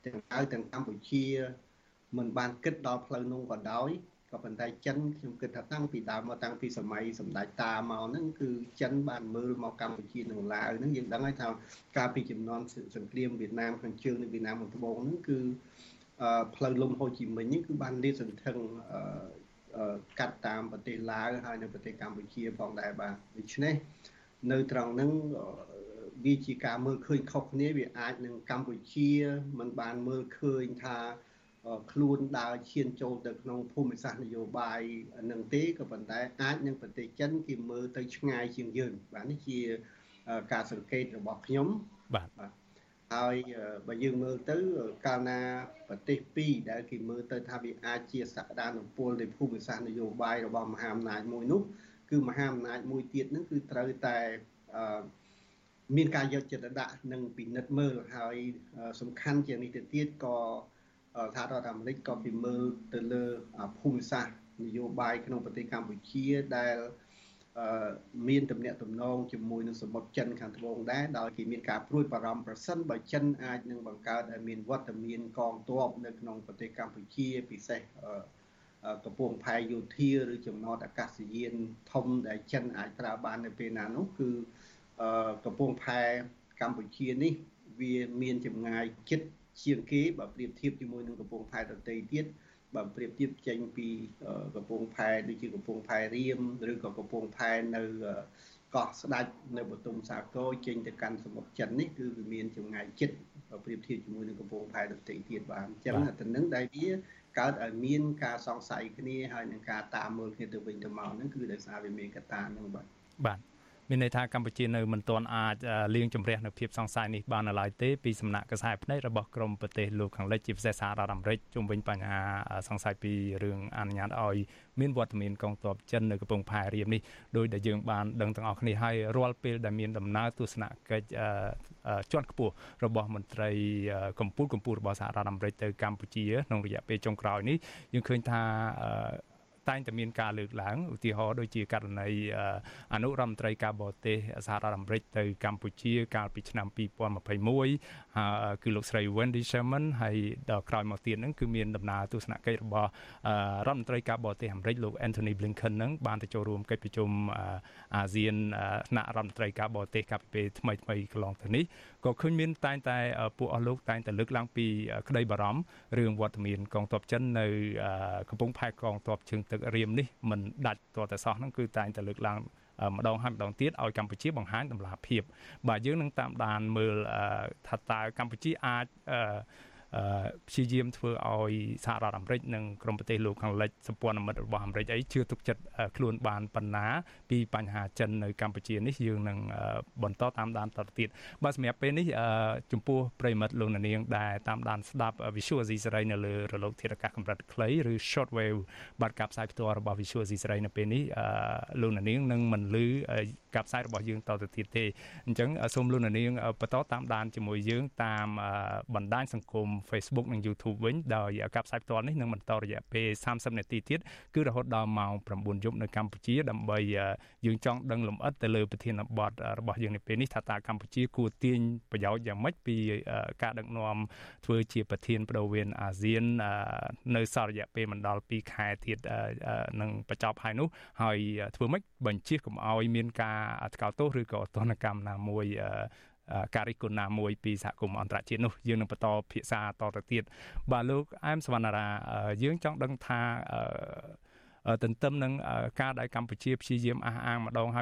ទាំងឡាវទាំងកម្ពុជាមិនបានគិតដល់ផ្លូវនោះក៏ដោយ ក៏ប៉ុន្តែចិនខ្ញុំគិតថាតាំងពីដើមមកតាំងពីសម័យសម្ដេចតាមកហ្នឹងគឺចិនបានមើលមកកម្ពុជានិងឡាវហ្នឹងយើងដឹងហើយថាកាលពីចំនួនសង្គ្រាមវៀតណាមខាងជើងនិងវៀតណាមខាងត្បូងហ្នឹងគឺផ្លូវលំហូជីមិញហ្នឹងគឺបានលាតសន្ធឹងកាត់តាមប្រទេសឡាវហើយនៅប្រទេសកម្ពុជាផងដែរបាទដូច្នេះនៅត្រង់ហ្នឹងវាជាការមើលឃើញខុសគ្នាវាអាចនឹងកម្ពុជាមិនបានមើលឃើញថា ខ្លួនដើរឈានចូលទៅក្នុងភូមិសាស្ត្រនយោបាយនឹងទេក៏ប៉ុន្តែអាចនឹងប្រទេសចិនគេមើលទៅឆ្ងាយជាងយើងបាទនេះជាការសង្កេតរបស់ខ្ញុំបាទបាទហើយបើយើងមើលទៅកាលណាប្រទេសពីរដែលគេមើលទៅថាវាអាចជាសក្តានុពលនៃភូមិសាស្ត្រនយោបាយរបស់មហាអំណាចមួយនោះគឺមហាអំណាចមួយទៀតហ្នឹងគឺត្រូវតែមានការយកចិត្តទុកដាក់និងពិនិត្យមើលហើយសំខាន់ជាងនេះទៅទៀតក៏ សហរដ្ឋអាមេរិកក៏ពីមើលទៅលើភូមិសាស្ត្រនយោបាយក្នុងប្រទេសកម្ពុជាដែលមានទំនាក់ទំនងជាមួយនឹងសមុទ្រចិនខាងត្បូងដែរដោយគេមានការព្រួយបារម្ភប្រសិនបើចិនអាចនឹងបង្កើតឲ្យមានវត្តមានកងទ័ពនៅក្នុងប្រទេសកម្ពុជាពិសេសកំពង់ផែយោធាឬចំណតអាកាសយានធំដែលចិនអាចប្រើបាននៅពេលណានោះគឺកំពង់ផែកម្ពុជានេះវាមានចម្ងាយជិត ជាងគេបើប្រៀបធៀបជាមួយនឹងកំពង់ផែដទៃទៀតបើប្រៀបធៀបចេញពីកំពង់ផែដូចជាកំពង់ផែរៀមឬក៏កំពង់ផែនៅកោះស្ដាច់នៅបតុមសាគរចេញទៅកាន់សមុទ្រចិននេះគឺវាមានចម្ងាយជិតបើប្រៀបធៀបជាមួយនឹងកំពង់ផែដទៃទៀតបាទអញ្ចឹងទៅនឹងដែលវាកើតឲ្យមានការសង្ស័យគ្នាហើយនឹងការតាមមើលគ្នាទៅវិញទៅមកហ្នឹងគឺដោយសារវាមានកត្តាហ្នឹងបាទបាទ មានន័យថាកម្ពុជានៅមិនទាន់អាចលាងជម្រះនៅភាពសង្ស័យនេះបានឡើយទេពីសំណាក់កសែភ្នែករបស់ក្រមប្រទេសលោកខាងលិចជាពិសេសសហរដ្ឋអាមេរិកជុំវិញបញ្ហាសង្ស័យពីរឿងអនុញ្ញាតឲ្យមានវត្តមានកងទ័ពចិននៅកំពង់ផែរៀមនេះដោយដែលយើងបានដឹងទាំងអស់គ្នាហើយរាល់ពេលដែលមានដំណើរទស្សនកិច្ចជាន់ខ្ពស់របស់មន្ត្រីកម្ពុជាកម្ពុជារបស់សហរដ្ឋអាមេរិកទៅកម្ពុជាក្នុងរយៈពេលចុងក្រោយនេះយើងឃើញថា តែងតែមានការលើកឡើងឧទាហរណ៍ដូចជាករណីអនុរដ្ឋមន្ត្រីការបរទេសសហរដ្ឋអាមេរិកទៅកម្ពុជា កាលពីឆ្នាំ2021គឺលោកស្រី Wendy Sherman ហើយដល់ក្រោយមកទៀតហ្នឹងគឺមានដំណើរទស្សនកិច្ចរបស់រដ្ឋមន្ត្រីការបរទេសអាមេរិកលោក Anthony Blinken ហ្នឹងបានទៅចូលរួមកិច្ចប្រជុំអាស៊ានថ្នាក់រដ្ឋមន្ត្រីការបរទេសកាលពីពេលថ្មីថ្មីកន្លងទៅនេះក៏ឃើញមានតែងតែពួកអស់លោកតែងតែលើកឡើងពីក្តីបារម្ភរឿងវត្តមានកងទ័ពចិននៅកំពង់ផែកងទ័ពជើងទឹករៀមនេះមិនដាច់តតែសោះហ្នឹងគឺតែងតែលើកឡើងម្ដងហើយម្ដងទៀតឲ្យកម្ពុជាបង្ហាញតម្លាភាពបាទយើងនឹងតាមដានមើលថាតើកម្ពុជាអាច ព្យាយាមធ្វើឲ្យសហរដ្ឋអាមេរិកនិងក្រុមប្រទេសលោកខាងលិចសម្ព័ន្ធមិត្តរបស់អាមេរិកអីជឿទុកចិត្តខ្លួនបានប៉ុណ្ណា ពីបញ្ហាចិននៅកម្ពុជានេះយើងនឹងបន្តតាមដានតទៅទៀតបាទសម្រាប់ពេលនេះចំពោះប្រិមិត្តលោកនាងដែលតាមដានស្ដាប់ Visual Asia សេរីនៅលើរលកធាតុអាកាសកម្រិតខ្លីឬ shortwave បាទការផ្សាយផ្ទាល់របស់ Visual Asia សេរីនៅពេលនេះលោកនាងនឹងមិនលឺការផ្សាយរបស់យើងតទៅទៀតទេអញ្ចឹងសូមលោកនាងបន្តតាមដានជាមួយយើងតាមបណ្ដាញសង្គម Facebook និង YouTube វិញដោយការផ្សាយផ្ទាល់នេះនឹងបន្តរយៈពេល30នាទីទៀតគឺរហូតដល់ម៉ោង9យប់នៅកម្ពុជាដើម្បីយើងចង់ដឹងលម្អិតទៅលើប្រធានបទរបស់យើងនៅពេលនេះថាតើកម្ពុជាគួរទាញប្រយោជន៍យ៉ាងម៉េចពីការដឹកនាំធ្វើជាប្រធានបដូវវេនអាស៊ាននៅសល់រយៈពេលមិនដល់2ខែទៀតនឹងបញ្ចប់ហើយនោះហើយធ្វើម៉េចបញ្ជាកុំឲ្យមានការថ្កោលទោសឬក៏ទណ្ឌកម្មណាមួយ ការរិះគន់ណាមួយពីសហគមន៍អន្តរជាតិនោះយើងនឹងបន្តភាសាតទៅទៀតបាទលោកអែមសវណ្ណារាយើងចង់ដឹងថាទន្ទឹមនឹងការដែលកម្ពុជាព្យាយាមអះអាងម្ដងហើយ